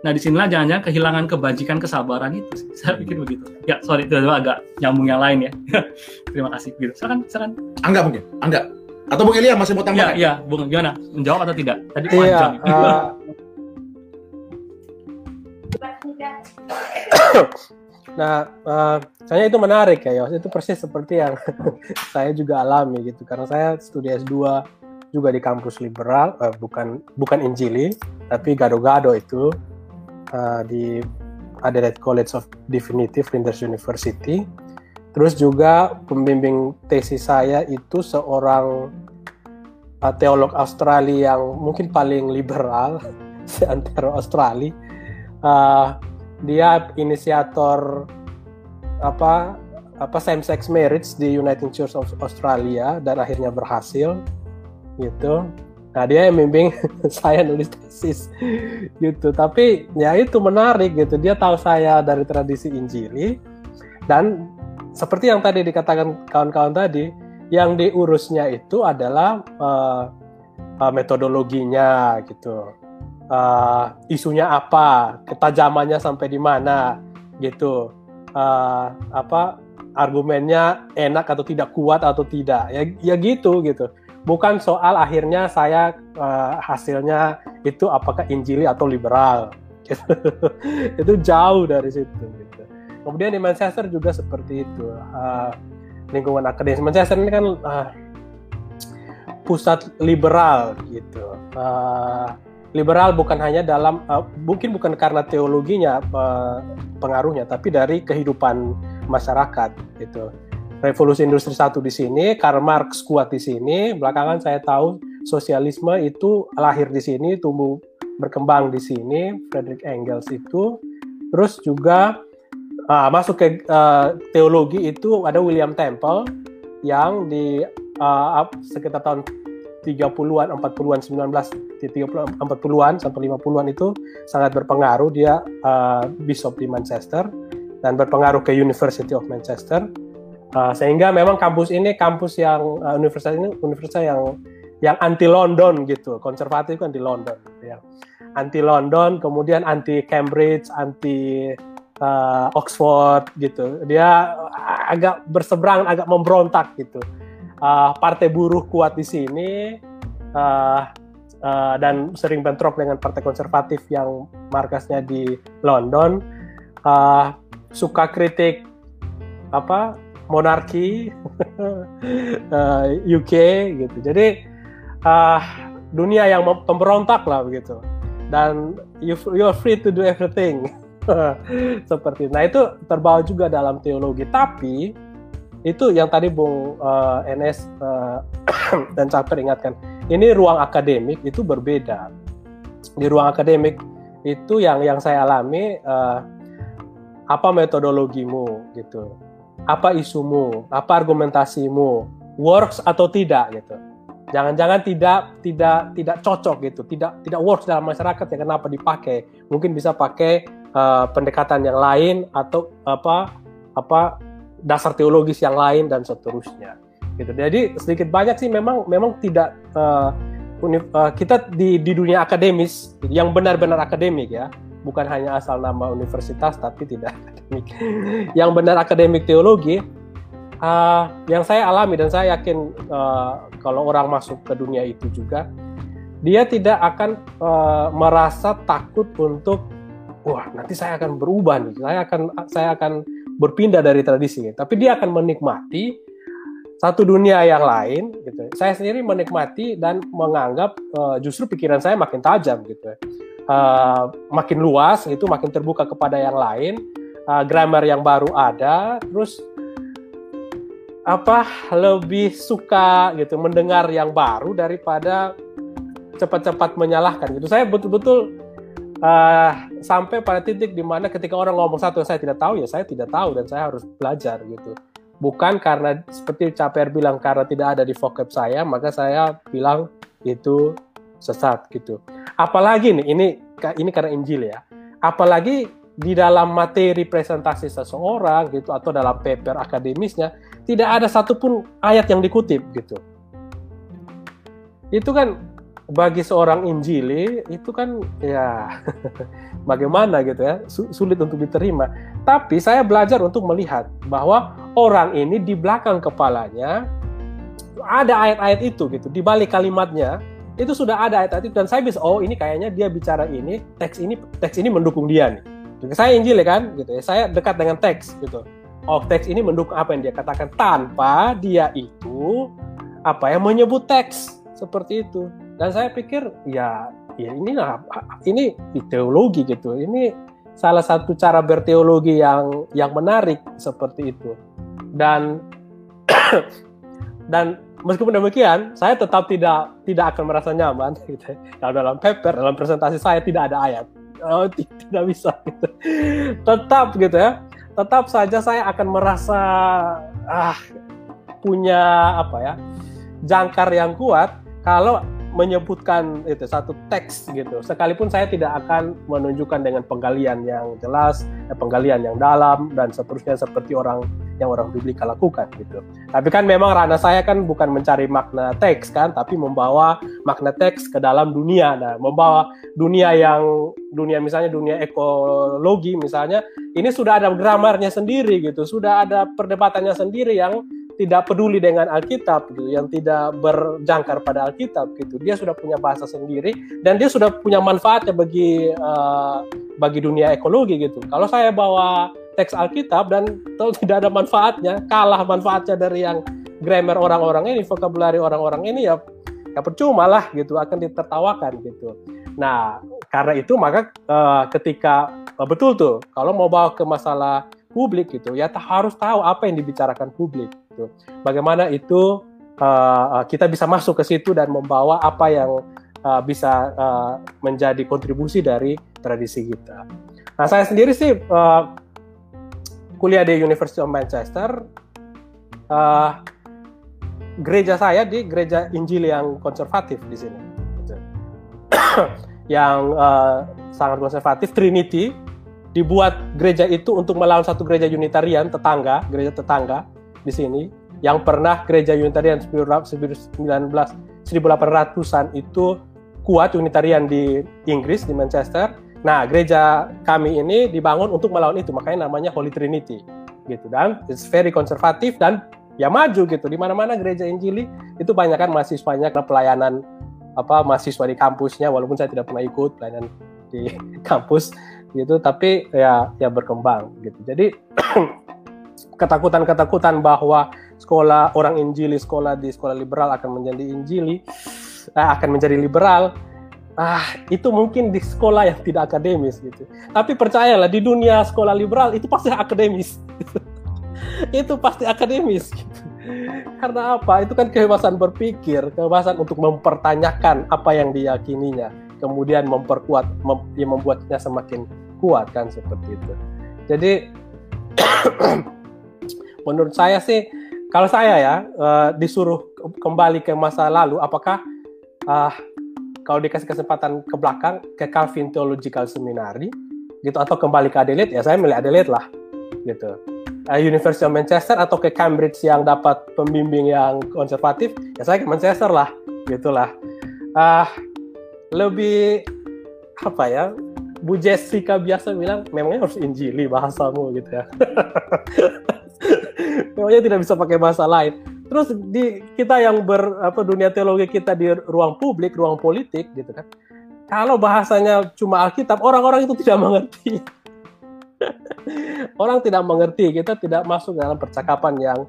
nah di sinilah jangan-jangan kehilangan kebajikan kesabaran itu sih. saya pikir begitu. Ya sorry itu agak nyambung yang lain ya. [LAUGHS] Terima kasih. Gitu silakan silakan. Angga mungkin, Angga. Atau Bung Elia masih mau ya tambahkan? ya bung gimana? Menjawab atau tidak? Tadi Iya, panjang eh, [COUGHS] nah, eh, saya itu menarik ya, Yos. Itu persis seperti yang [LAUGHS] saya juga alami gitu. Karena saya studi S2 juga di kampus liberal, uh, bukan bukan Injili, tapi gado-gado itu uh, di Adelaide College of Divinity, Flinders University. Terus juga pembimbing tesis saya itu seorang uh, teolog Australia yang mungkin paling liberal [LAUGHS] di antara Australia. Uh, dia inisiator apa apa same sex marriage di United Church of Australia dan akhirnya berhasil gitu. Nah dia yang membimbing [LAUGHS] saya nulis tesis. Gitu. Tapi ya itu menarik gitu. Dia tahu saya dari tradisi Injili. Dan seperti yang tadi dikatakan kawan-kawan tadi, yang diurusnya itu adalah uh, uh, metodologinya gitu, uh, isunya apa, ketajamannya sampai di mana gitu, uh, apa argumennya enak atau tidak kuat atau tidak, ya ya gitu gitu bukan soal akhirnya saya uh, hasilnya itu apakah Injili atau liberal. [LAUGHS] Itu jauh dari situ gitu. kemudian di Manchester juga seperti itu uh, lingkungan akademis. Manchester ini kan uh, pusat liberal gitu. Uh, liberal bukan hanya dalam uh, mungkin bukan karena teologinya uh, pengaruhnya tapi dari kehidupan masyarakat gitu revolusi industri satu di sini, Karl Marx kuat di sini. Belakangan saya tahu sosialisme itu lahir di sini, tumbuh berkembang di sini. Frederick Engels itu, terus juga uh, masuk ke uh, teologi itu ada William Temple yang di uh, sekitar tahun 30-an, 40-an, 19 di 30 40-an sampai 50-an itu sangat berpengaruh dia uh, bishop di Manchester dan berpengaruh ke University of Manchester Uh, sehingga memang kampus ini kampus yang uh, universitas ini universitas yang yang anti London gitu, konservatif kan di London, gitu ya. Anti London, kemudian anti Cambridge, anti uh, Oxford gitu. Dia agak berseberang, agak memberontak gitu. Uh, partai buruh kuat di sini uh, uh, dan sering bentrok dengan partai konservatif yang markasnya di London. Uh, suka kritik apa monarki uh, [LAUGHS] eh, UK gitu. Jadi uh, dunia yang pemberontak lah begitu. Dan you you're free to do everything. [LAUGHS] Seperti nah itu terbawa juga dalam teologi. Tapi itu yang tadi Bung uh, NS uh, dan Caper ingatkan. Ini ruang akademik itu berbeda. Di ruang akademik itu yang yang saya alami uh, apa metodologimu gitu apa isumu, apa argumentasimu, works atau tidak gitu. Jangan-jangan tidak tidak tidak cocok gitu, tidak tidak works dalam masyarakat ya kenapa dipakai? Mungkin bisa pakai uh, pendekatan yang lain atau apa apa dasar teologis yang lain dan seterusnya. Gitu. Jadi sedikit banyak sih memang memang tidak uh, kita di di dunia akademis yang benar-benar akademik ya bukan hanya asal nama universitas tapi tidak akademik. [LAUGHS] yang benar akademik teologi uh, yang saya alami dan saya yakin uh, kalau orang masuk ke dunia itu juga dia tidak akan uh, merasa takut untuk wah nanti saya akan berubah nih. Saya akan saya akan berpindah dari tradisi tapi dia akan menikmati satu dunia yang lain gitu. Saya sendiri menikmati dan menganggap uh, justru pikiran saya makin tajam gitu uh, makin luas itu makin terbuka kepada yang lain. Uh, grammar yang baru ada terus apa lebih suka gitu mendengar yang baru daripada cepat-cepat menyalahkan gitu. Saya betul-betul uh, sampai pada titik di mana ketika orang ngomong satu yang saya tidak tahu ya saya tidak tahu dan saya harus belajar gitu. Bukan karena seperti Caper bilang karena tidak ada di vocab saya maka saya bilang itu sesat gitu. Apalagi nih ini ini karena Injil ya. Apalagi di dalam materi presentasi seseorang gitu atau dalam paper akademisnya tidak ada satupun ayat yang dikutip gitu. Itu kan bagi seorang Injili itu kan ya [LAUGHS] bagaimana gitu ya sulit untuk diterima. Tapi saya belajar untuk melihat bahwa orang ini di belakang kepalanya ada ayat-ayat itu gitu di balik kalimatnya itu sudah ada ayat itu dan saya bisa oh ini kayaknya dia bicara ini teks ini teks ini mendukung dia nih saya Injil ya kan gitu ya saya dekat dengan teks gitu oh teks ini mendukung apa yang dia katakan tanpa dia itu apa ya menyebut teks seperti itu. Dan saya pikir ya ya ini ini teologi gitu. Ini salah satu cara berteologi yang yang menarik seperti itu. Dan [COUGHS] dan meskipun demikian, saya tetap tidak tidak akan merasa nyaman [LAUGHS] gitu. Kalau dalam paper, dalam presentasi saya tidak ada ayat. Oh, [LAUGHS] tidak bisa gitu. Tetap gitu ya. Tetap saja saya akan merasa ah punya apa ya? jangkar yang kuat kalau menyebutkan itu satu teks gitu. Sekalipun saya tidak akan menunjukkan dengan penggalian yang jelas, eh, penggalian yang dalam dan seterusnya seperti orang yang orang biblika lakukan gitu. Tapi kan memang ranah saya kan bukan mencari makna teks kan, tapi membawa makna teks ke dalam dunia. Nah, membawa dunia yang dunia misalnya dunia ekologi misalnya, ini sudah ada gramarnya sendiri gitu, sudah ada perdebatannya sendiri yang tidak peduli dengan Alkitab gitu, yang tidak berjangkar pada Alkitab gitu. Dia sudah punya bahasa sendiri dan dia sudah punya manfaatnya bagi uh, bagi dunia ekologi gitu. Kalau saya bawa teks Alkitab dan tidak ada manfaatnya, kalah manfaatnya dari yang grammar orang-orang ini, vocabulary orang-orang ini ya ya percuma lah gitu, akan ditertawakan gitu. Nah, karena itu maka uh, ketika uh, betul tuh kalau mau bawa ke masalah publik gitu, ya harus tahu apa yang dibicarakan publik gitu. Bagaimana itu uh, kita bisa masuk ke situ dan membawa apa yang uh, bisa uh, menjadi kontribusi dari tradisi kita. Nah, saya sendiri sih uh, kuliah di University of Manchester. Uh, gereja saya di gereja Injil yang konservatif di sini, [COUGHS] yang uh, sangat konservatif Trinity dibuat gereja itu untuk melawan satu gereja Unitarian tetangga, gereja tetangga di sini yang pernah gereja Unitarian 1800-an itu kuat Unitarian di Inggris di Manchester. Nah, gereja kami ini dibangun untuk melawan itu, makanya namanya Holy Trinity gitu. Dan it's very konservatif dan ya maju gitu. Di mana-mana gereja Injili itu banyak kan mahasiswanya karena pelayanan apa mahasiswa di kampusnya walaupun saya tidak pernah ikut pelayanan di [LAUGHS] kampus gitu. Tapi ya ya berkembang gitu. Jadi [CLEARS THROAT] ketakutan-ketakutan bahwa sekolah orang Injili, sekolah di sekolah liberal akan menjadi Injili, eh, akan menjadi liberal, ah itu mungkin di sekolah yang tidak akademis gitu. Tapi percayalah di dunia sekolah liberal itu pasti akademis. [LAUGHS] itu pasti akademis gitu. [LAUGHS] Karena apa? Itu kan kebebasan berpikir, kebebasan untuk mempertanyakan apa yang diyakininya, kemudian memperkuat, mem ya membuatnya semakin kuat kan seperti itu. Jadi [COUGHS] menurut saya sih kalau saya ya uh, disuruh kembali ke masa lalu apakah uh, kalau dikasih kesempatan ke belakang ke Calvin Theological Seminary gitu atau kembali ke Adelaide ya saya milih Adelaide lah gitu. Uh, University of Manchester atau ke Cambridge yang dapat pembimbing yang konservatif ya saya ke Manchester lah gitulah. Uh, lebih apa ya Bu Jessica biasa bilang memangnya harus injili bahasamu gitu ya. [LAUGHS] Memangnya tidak bisa pakai bahasa lain. Terus di kita yang ber apa dunia teologi kita di ruang publik, ruang politik gitu kan. Kalau bahasanya cuma Alkitab, orang-orang itu tidak mengerti. [LAUGHS] orang tidak mengerti, kita tidak masuk dalam percakapan yang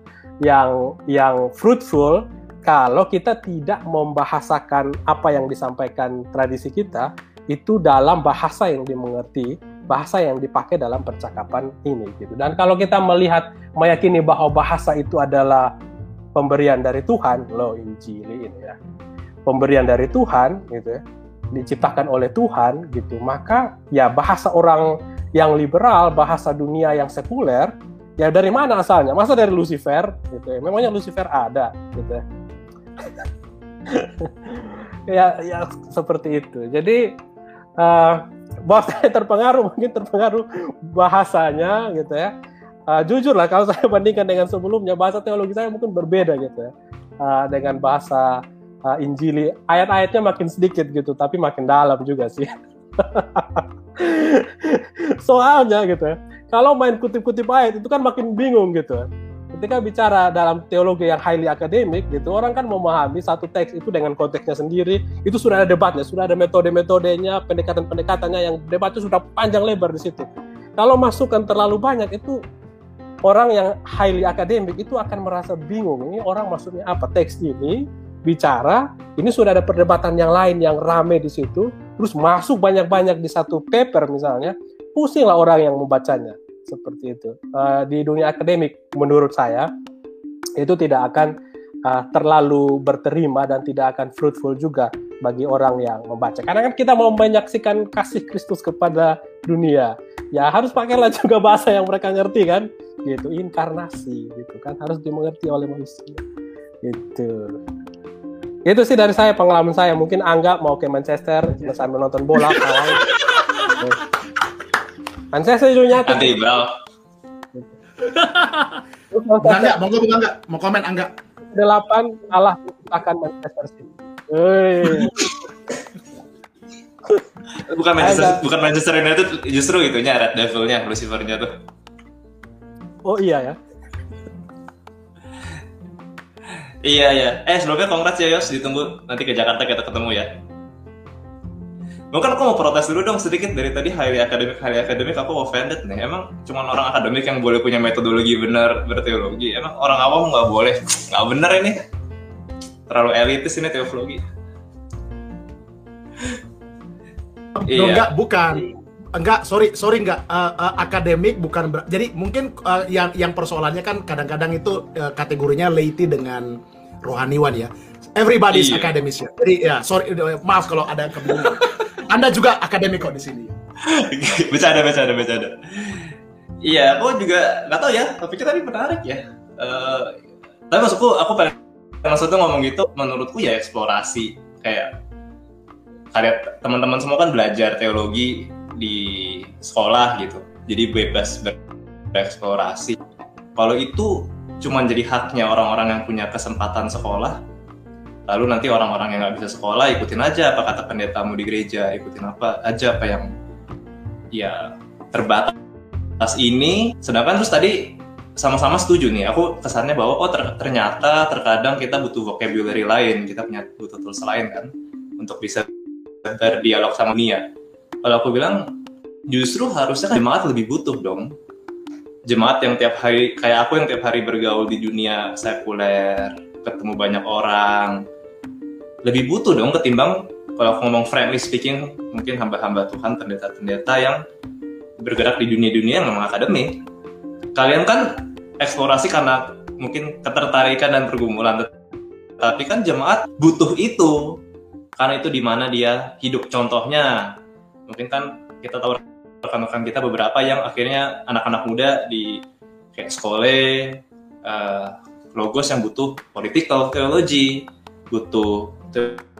yang yang fruitful kalau kita tidak membahasakan apa yang disampaikan tradisi kita itu dalam bahasa yang dimengerti bahasa yang dipakai dalam percakapan ini gitu. Dan kalau kita melihat meyakini bahwa bahasa itu adalah pemberian dari Tuhan, lo Injil ini ya. Pemberian dari Tuhan gitu ya. Diciptakan oleh Tuhan gitu. Maka ya bahasa orang yang liberal, bahasa dunia yang sekuler, ya dari mana asalnya? Masa dari Lucifer gitu ya. Memangnya Lucifer ada gitu ya. [LAUGHS] ya, ya seperti itu. Jadi uh, bahwa saya terpengaruh mungkin terpengaruh bahasanya gitu ya uh, jujur lah kalau saya [LAUGHS] bandingkan dengan sebelumnya bahasa teologi saya mungkin berbeda gitu ya. Uh, dengan bahasa uh, Injili ayat-ayatnya makin sedikit gitu tapi makin dalam juga sih. [LAUGHS] Soalnya gitu ya kalau main kutip-kutip ayat itu kan makin bingung gitu ketika bicara dalam teologi yang highly akademik gitu orang kan memahami satu teks itu dengan konteksnya sendiri. Itu sudah ada debatnya sudah ada metode-metodenya pendekatan-pendekatannya yang debatnya sudah panjang lebar di situ. Kalau masukkan terlalu banyak itu orang yang highly akademik itu akan merasa bingung ini orang maksudnya apa teks ini bicara, ini sudah ada perdebatan yang lain yang rame di situ, terus masuk banyak-banyak di satu paper misalnya, pusinglah orang yang membacanya seperti itu. Uh, di dunia akademik, menurut saya itu tidak akan uh, terlalu berterima dan tidak akan fruitful juga bagi orang yang membaca. Karena kan kita mau menyaksikan kasih Kristus kepada dunia, ya harus pakailah juga bahasa yang mereka ngerti kan, gitu inkarnasi, gitu kan harus dimengerti oleh manusia, gitu. Itu sih dari saya pengalaman saya. Mungkin Angga mau ke Manchester sambil nonton bola kawan. Manchester itu nyata. Nanti bro. Enggak, enggak, monggo bukan enggak, mau komen enggak. Delapan kalah akan Manchester City. [LAUGHS] Bukan Manchester, bukan Manchester United, justru itunya Red Devil-nya, Lucifer-nya tuh. Oh iya ya. Iya iya. Eh sebelumnya congrats ya Yos, ditunggu nanti ke Jakarta kita ketemu ya. Mungkin aku mau protes dulu dong sedikit dari tadi highly akademik highly akademik aku offended nih. Emang cuma orang akademik yang boleh punya metodologi benar berteologi. Emang orang awam nggak boleh? Nggak benar ini. Terlalu elitis ini teologi. Iya. Enggak, bukan. Enggak, sorry, sorry enggak. Uh, uh, akademik bukan ber- jadi mungkin uh, yang yang persoalannya kan kadang-kadang itu uh, kategorinya laity dengan rohaniwan ya. Everybody's Iya. academics ya. Jadi ya, sorry, uh, maaf kalau ada kebingungan. Anda juga akademik kok di sini. [LAUGHS] bercanda bercanda bercanda. Iya, aku juga nggak tahu ya. Topiknya tadi menarik ya. Eh, tapi maksudku, aku pengen maksudnya ngomong gitu. Menurutku ya eksplorasi kayak kalian teman-teman semua kan belajar teologi di sekolah gitu. Jadi bebas ber- bereksplorasi. Kalau itu cuma jadi haknya orang-orang yang punya kesempatan sekolah, lalu nanti orang-orang yang nggak bisa sekolah ikutin aja apa kata pendetamu di gereja, ikutin apa aja apa yang ya terbatas ini. Sedangkan terus tadi sama-sama setuju nih. Aku kesannya bahwa oh ter- ternyata terkadang kita butuh vocabulary lain, kita punya butuh tools lain kan untuk bisa berdialog sama dunia. Kalau aku bilang justru harusnya kan jemaat lebih butuh dong. Jemaat yang tiap hari kayak aku yang tiap hari bergaul di dunia sekuler, ketemu banyak orang, lebih butuh dong ketimbang kalau aku ngomong frankly speaking mungkin hamba-hamba Tuhan pendeta-pendeta yang bergerak di dunia-dunia yang memang akademik kalian kan eksplorasi karena mungkin ketertarikan dan pergumulan tapi kan jemaat butuh itu karena itu di mana dia hidup contohnya mungkin kan kita tahu rekan-rekan kita beberapa yang akhirnya anak-anak muda di kayak sekolah eh, logos yang butuh political theology butuh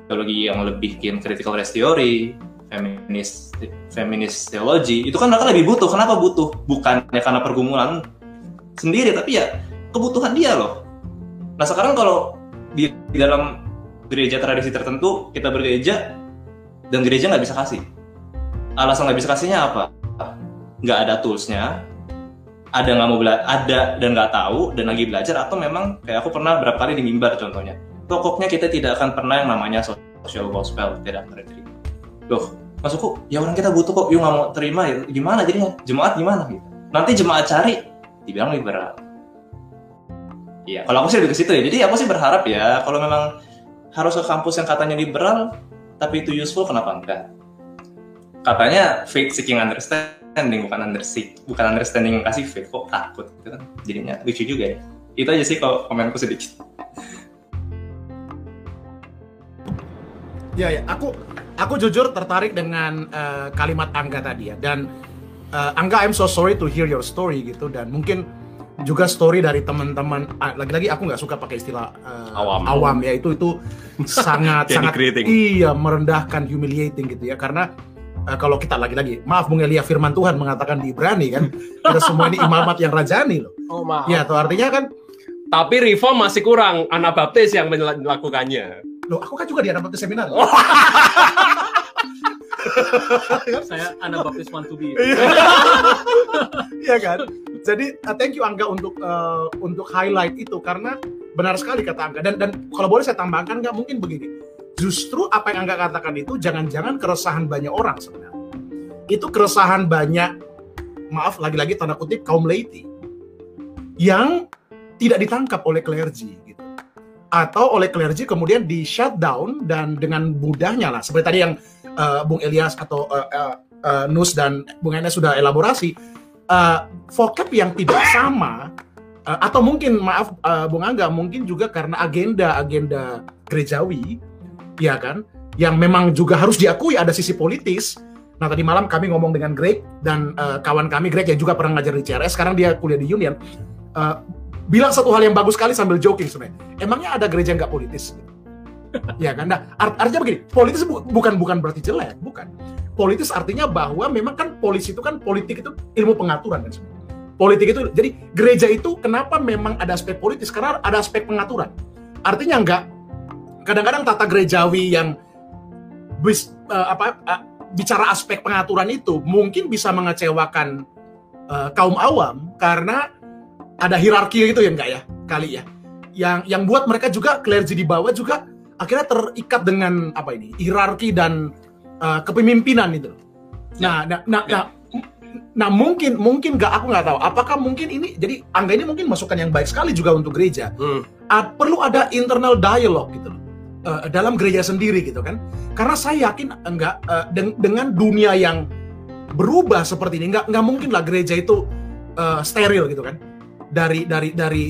teologi yang lebih critical race theory, feminis feminis teologi, itu kan mereka lebih butuh. Kenapa butuh? Bukannya karena pergumulan sendiri, tapi ya kebutuhan dia loh. Nah sekarang kalau di, di dalam gereja tradisi tertentu kita bergereja dan gereja nggak bisa kasih. Alasan nggak bisa kasihnya apa? Nggak ada toolsnya, ada nggak mau belajar, ada dan nggak tahu dan lagi belajar atau memang kayak aku pernah berapa kali di mimbar contohnya pokoknya kita tidak akan pernah yang namanya social gospel tidak akan diterima. Loh, maksudku ya orang kita butuh kok, yuk nggak mau terima ya gimana jadinya jemaat gimana gitu. Nanti jemaat cari dibilang liberal. Iya, kalau aku sih lebih ke situ ya. Jadi aku sih berharap ya kalau memang harus ke kampus yang katanya liberal tapi itu useful kenapa enggak? Katanya faith seeking understanding bukan underseek, bukan understanding yang kasih faith kok takut gitu kan. Jadinya lucu juga ya. Itu aja sih kalau komenku sedikit. Ya, ya. Aku aku jujur tertarik dengan uh, kalimat Angga tadi ya. Dan uh, Angga, I'm so sorry to hear your story gitu. Dan mungkin juga story dari teman-teman. ah, Lagi-lagi aku nggak suka pakai istilah uh, Awam. awam ya. Itu itu sangat [LAUGHS] sangat Denigrating. iya merendahkan, humiliating gitu ya. Karena uh, kalau kita lagi-lagi, maaf Bung Elia Firman Tuhan mengatakan di Ibrani kan, kita semua ini imamat yang rajani loh. Oh maaf. Ya, itu artinya kan, Tapi reform masih kurang, anak baptis yang melakukannya. loh aku kan juga di anak baptis seminar. [LAUGHS] [LAUGHS] Saya anak baptis want to [LAUGHS] be. Iya kan? Jadi uh, thank you Angga untuk uh, untuk highlight itu karena benar sekali kata Angga dan dan kalau boleh saya tambahkan nggak mungkin begini. Justru apa yang Angga katakan itu jangan-jangan keresahan banyak orang sebenarnya. Itu keresahan banyak maaf lagi-lagi tanda kutip kaum laity yang tidak ditangkap oleh clergy gitu. atau oleh clergy kemudian di shutdown dan dengan mudahnya lah seperti tadi yang uh, Bung Elias atau uh, uh, uh, Nus dan Bung Enes sudah elaborasi uh, vocab yang tidak sama uh, atau mungkin maaf uh, Bung Angga mungkin juga karena agenda agenda gerejawi ya kan yang memang juga harus diakui ada sisi politis Nah tadi malam kami ngomong dengan Greg dan uh, kawan kami Greg yang juga pernah ngajar di CRS, sekarang dia kuliah di Union, uh, bilang satu hal yang bagus sekali sambil joking sebenarnya. Emangnya ada gereja nggak politis? Ya kan? Nah, art artinya begini, politis bu bukan bukan berarti jelek, bukan. Politis artinya bahwa memang kan polisi itu kan politik itu ilmu pengaturan kan sebenarnya. Politik itu jadi gereja itu kenapa memang ada aspek politis karena ada aspek pengaturan. Artinya enggak kadang-kadang tata gerejawi yang bis, uh, apa uh, bicara aspek pengaturan itu mungkin bisa mengecewakan uh, kaum awam karena ada hierarki itu ya enggak ya kali ya yang yang buat mereka juga clergy di bawah juga akhirnya terikat dengan apa ini hierarki dan uh, kepemimpinan itu. Nah nah nah, nah nah mungkin mungkin nggak aku nggak tahu. Apakah mungkin ini jadi angga ini mungkin masukan yang baik sekali juga untuk gereja. Hmm. uh, perlu ada internal dialog gitu loh uh, dalam gereja sendiri gitu kan. Karena saya yakin enggak uh, deng dengan dunia yang berubah seperti ini nggak nggak mungkin lah gereja itu uh, steril gitu kan. Dari dari dari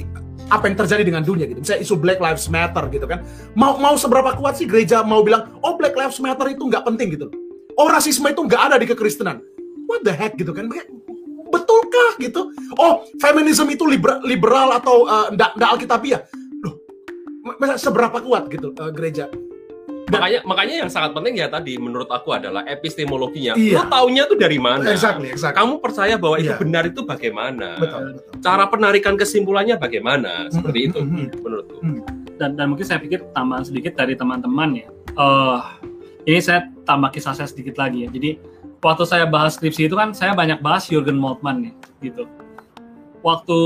apa yang terjadi dengan dunia gitu. Misalnya isu Black Lives Matter gitu kan. Mau mau seberapa kuat sih gereja mau bilang, oh Black Lives Matter itu nggak penting gitu. Oh rasisme itu nggak ada di kekristenan. What the heck gitu kan. Betulkah gitu? Oh feminisme itu liberal, liberal atau uh, alkitabiah? Loh, seberapa kuat gitu uh, gereja? Makanya makanya yang sangat penting ya tadi menurut aku adalah epistemologinya. Iya. Lo taunya tuh dari mana? Exactly, exactly. Kamu percaya bahwa iya. itu benar itu bagaimana? Betul, betul. Cara penarikan kesimpulannya bagaimana? Seperti mm -hmm. itu mm -hmm. menurutku. Mm. Dan dan mungkin saya pikir tambahan sedikit dari teman-teman ya. Uh, ini saya tambah kisah saya sedikit lagi ya. Jadi waktu saya bahas skripsi itu kan saya banyak bahas Jurgen Moltmann ya gitu. Waktu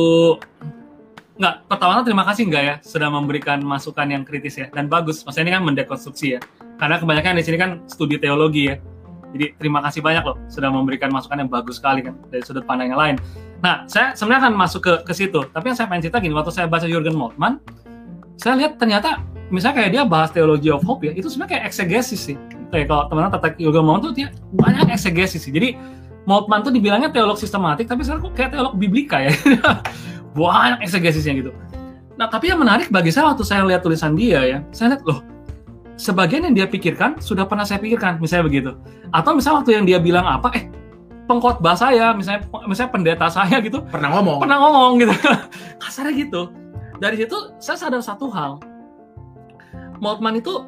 nggak pertama terima kasih nggak ya sudah memberikan masukan yang kritis ya dan bagus. Maksudnya ini kan mendekonstruksi ya. Karena kebanyakan di sini kan studi teologi ya. Jadi terima kasih banyak loh sudah memberikan masukan yang bagus sekali kan dari sudut pandang yang lain. Nah saya sebenarnya akan masuk ke ke situ. Tapi yang saya pengen cerita gini waktu saya baca Jurgen Moltmann saya lihat ternyata misalnya kayak dia bahas teologi of hope ya itu sebenarnya kayak eksegesis sih. Kayak kalau teman-teman tertarik Jurgen Moltmann tuh dia banyak eksegesis sih. Jadi Moltmann tuh dibilangnya teolog sistematik tapi sekarang kok kayak teolog biblika ya [LAUGHS] banyak eksegesisnya gitu. Nah, tapi yang menarik bagi saya waktu saya lihat tulisan dia ya, saya lihat loh, sebagian yang dia pikirkan sudah pernah saya pikirkan, misalnya begitu. Atau misalnya waktu yang dia bilang apa, eh pengkhotbah saya, misalnya misalnya pendeta saya gitu, pernah ngomong, pernah ngomong gitu, [LAUGHS] kasarnya gitu. Dari situ saya sadar satu hal, Moltmann itu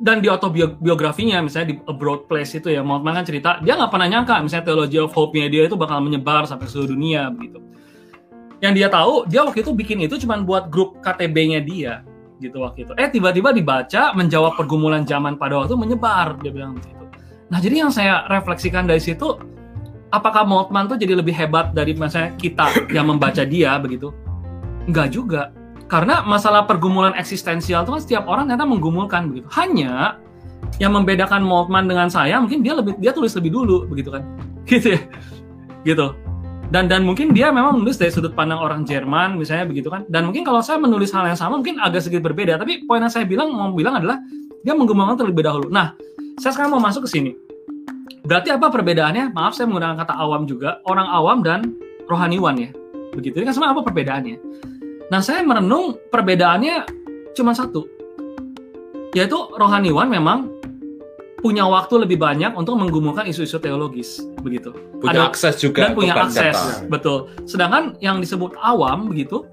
dan di autobiografinya misalnya di A Broad Place itu ya Moltmann kan cerita dia nggak pernah nyangka misalnya teologi of hope-nya dia itu bakal menyebar sampai seluruh dunia begitu yang dia tahu dia waktu itu bikin itu cuma buat grup KTB-nya dia gitu waktu itu. Eh tiba-tiba dibaca menjawab pergumulan zaman pada waktu menyebar dia bilang begitu. Nah jadi yang saya refleksikan dari situ apakah Moltmann tuh jadi lebih hebat dari misalnya kita yang membaca dia begitu? Enggak juga. Karena masalah pergumulan eksistensial itu kan setiap orang ternyata menggumulkan begitu. Hanya yang membedakan Moltmann dengan saya mungkin dia lebih dia tulis lebih dulu begitu kan. [LAUGHS] Gitu ya. Gitu dan dan mungkin dia memang menulis dari sudut pandang orang Jerman misalnya begitu kan. Dan mungkin kalau saya menulis hal yang sama mungkin agak sedikit berbeda. Tapi poin yang saya bilang mau bilang adalah dia menggembangkan terlebih dahulu. Nah saya sekarang mau masuk ke sini. Berarti apa perbedaannya? Maaf saya menggunakan kata awam juga. Orang awam dan rohaniwan ya. Begitu. Ini kan sama apa perbedaannya? Nah saya merenung perbedaannya cuma satu. Yaitu rohaniwan memang punya waktu lebih banyak untuk menggumulkan isu-isu teologis begitu. Punya Ada, akses juga dan punya akses, data. betul. Sedangkan yang disebut awam begitu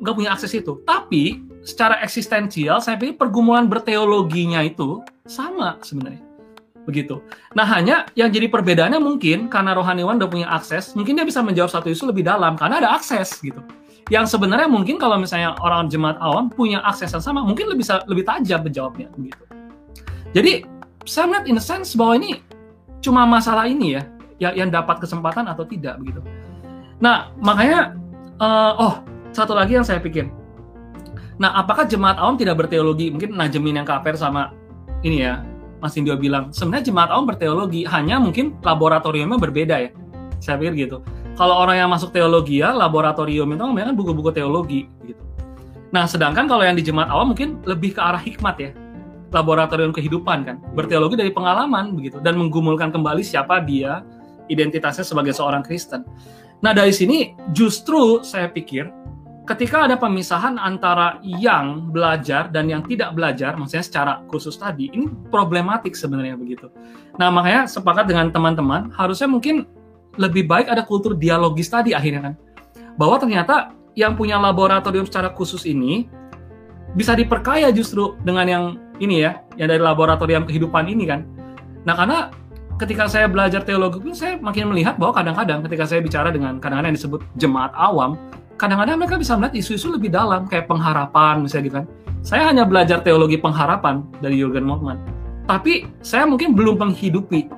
nggak punya akses itu. Tapi secara eksistensial saya pikir pergumulan berteologinya itu sama sebenarnya. Begitu. Nah, hanya yang jadi perbedaannya mungkin karena rohaniwan udah punya akses, mungkin dia bisa menjawab satu isu lebih dalam karena ada akses gitu. Yang sebenarnya mungkin kalau misalnya orang jemaat awam punya akses yang sama, mungkin lebih bisa lebih tajam menjawabnya begitu. Jadi saya melihat in a sense bahwa ini cuma masalah ini ya yang, yang dapat kesempatan atau tidak begitu. Nah makanya uh, oh satu lagi yang saya pikir. Nah apakah jemaat awam tidak berteologi? Mungkin najemin yang kaper sama ini ya Mas Indio bilang sebenarnya jemaat awam berteologi hanya mungkin laboratoriumnya berbeda ya. Saya pikir gitu. Kalau orang yang masuk teologi ya laboratorium itu kan buku-buku teologi gitu. Nah, sedangkan kalau yang di jemaat awam mungkin lebih ke arah hikmat ya. Laboratorium kehidupan kan. Berteologi dari pengalaman begitu dan menggumulkan kembali siapa dia, identitasnya sebagai seorang Kristen. Nah, dari sini justru saya pikir ketika ada pemisahan antara yang belajar dan yang tidak belajar, maksudnya secara khusus tadi, ini problematik sebenarnya begitu. Nah, makanya sepakat dengan teman-teman, harusnya mungkin lebih baik ada kultur dialogis tadi akhirnya kan. Bahwa ternyata yang punya laboratorium secara khusus ini bisa diperkaya justru dengan yang ini ya, yang dari laboratorium kehidupan ini kan. Nah, karena ketika saya belajar teologi pun saya makin melihat bahwa kadang-kadang ketika saya bicara dengan kadang-kadang yang disebut jemaat awam, kadang-kadang mereka bisa melihat isu-isu lebih dalam kayak pengharapan misalnya gitu kan. Saya hanya belajar teologi pengharapan dari Jurgen Moltmann. Tapi saya mungkin belum menghidupi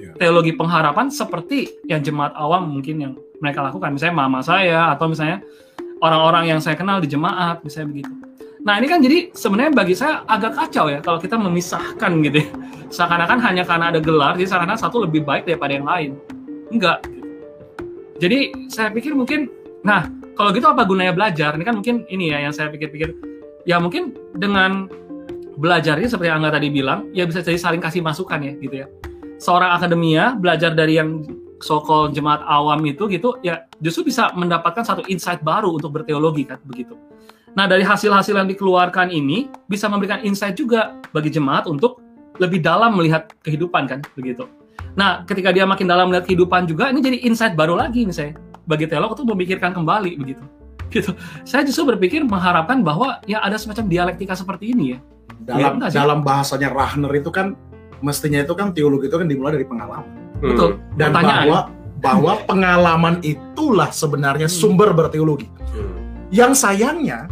Iya. teologi pengharapan seperti yang jemaat awam mungkin yang mereka lakukan. Misalnya mama saya atau misalnya orang-orang yang saya kenal di jemaat misalnya begitu. Nah ini kan jadi sebenarnya bagi saya agak kacau ya kalau kita memisahkan gitu ya. Seakan-akan hanya karena ada gelar, jadi seakan-akan satu lebih baik daripada yang lain. Enggak. Jadi saya pikir mungkin, nah kalau gitu apa gunanya belajar? Ini kan mungkin ini ya yang saya pikir-pikir. Ya mungkin dengan belajarnya seperti yang Angga tadi bilang, ya bisa jadi saling kasih masukan ya gitu ya. Seorang akademia belajar dari yang so-called jemaat awam itu gitu, ya justru bisa mendapatkan satu insight baru untuk berteologi kan begitu. Nah dari hasil-hasil yang dikeluarkan ini bisa memberikan insight juga bagi jemaat untuk lebih dalam melihat kehidupan kan begitu. Nah ketika dia makin dalam melihat kehidupan juga ini jadi insight baru lagi misalnya bagi teolog untuk memikirkan kembali begitu. Gitu. Saya justru berpikir mengharapkan bahwa ya ada semacam dialektika seperti ini ya. Dalam sih? dalam bahasanya Rahner itu kan mestinya itu kan teologi itu kan dimulai dari pengalaman. Hmm. Betul. Dan Pertanyaan. bahwa bahwa pengalaman itulah sebenarnya Hmm. sumber berteologi. Hmm. Yang sayangnya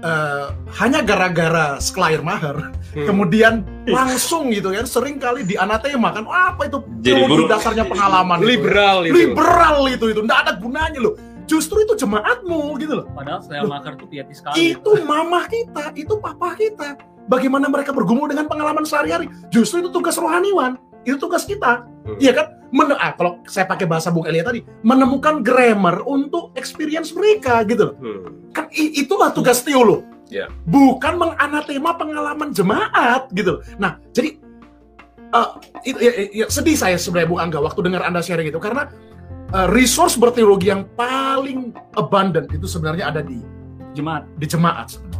eh, hanya gara-gara Schleiermacher Hmm. kemudian langsung gitu kan sering kali di anatema kan "Wah, apa itu Jadi buruk. dasarnya pengalaman itu?" liberal itu. liberal itu itu nggak ada gunanya loh justru itu jemaatmu gitu loh Padahal saya makar tuh pietis sekali. itu mamah kita itu papa kita bagaimana mereka bergumul dengan pengalaman sehari-hari justru itu tugas rohaniwan itu tugas kita Hmm. iya kan Men- ah, kalau saya pakai bahasa Bung Elia tadi menemukan grammar untuk experience mereka gitu loh Hmm. kan itulah tugas teolog Ya. bukan menganatema pengalaman jemaat gitu loh. nah jadi eh, itu ya, ya, sedih saya sebenarnya Bung Angga waktu dengar anda sharing itu karena eh, resource berteologi yang paling abundant itu sebenarnya ada di Jemaat. di jemaat sebenarnya.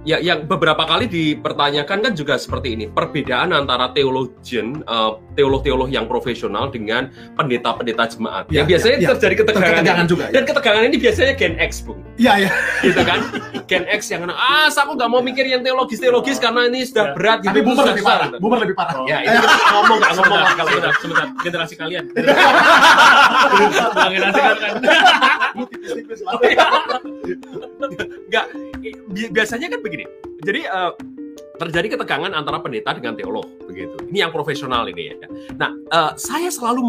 Ya, yang beberapa kali dipertanyakan kan juga seperti ini. Perbedaan antara teologian, eh, teolog-teolog yang profesional dengan pendeta-pendeta jemaat. Ya, yang biasanya ya, ya. terjadi ketegangan. Ketegangan juga, ya. Dan ketegangan ini biasanya Gen X, Bung. Iya ya. Gitu kan? Gen X yang ah, aku nggak mau mikir yang teologis-teologis karena ini sudah Ya. berat gitu. Tapi boomer susah, lebih parah. Boomer lebih parah. Oh. Ya, kita [LAUGHS] ngomong nggak ngomong kalau sebentar, udah. sebentar, generasi kalian. [LAUGHS] [LAUGHS] Kalian. [LAUGHS] Enggak, bi- biasanya kan begini. Jadi eh, terjadi ketegangan antara pendeta dengan teolog begitu. Ini yang profesional ini ya. Nah, eh, saya selalu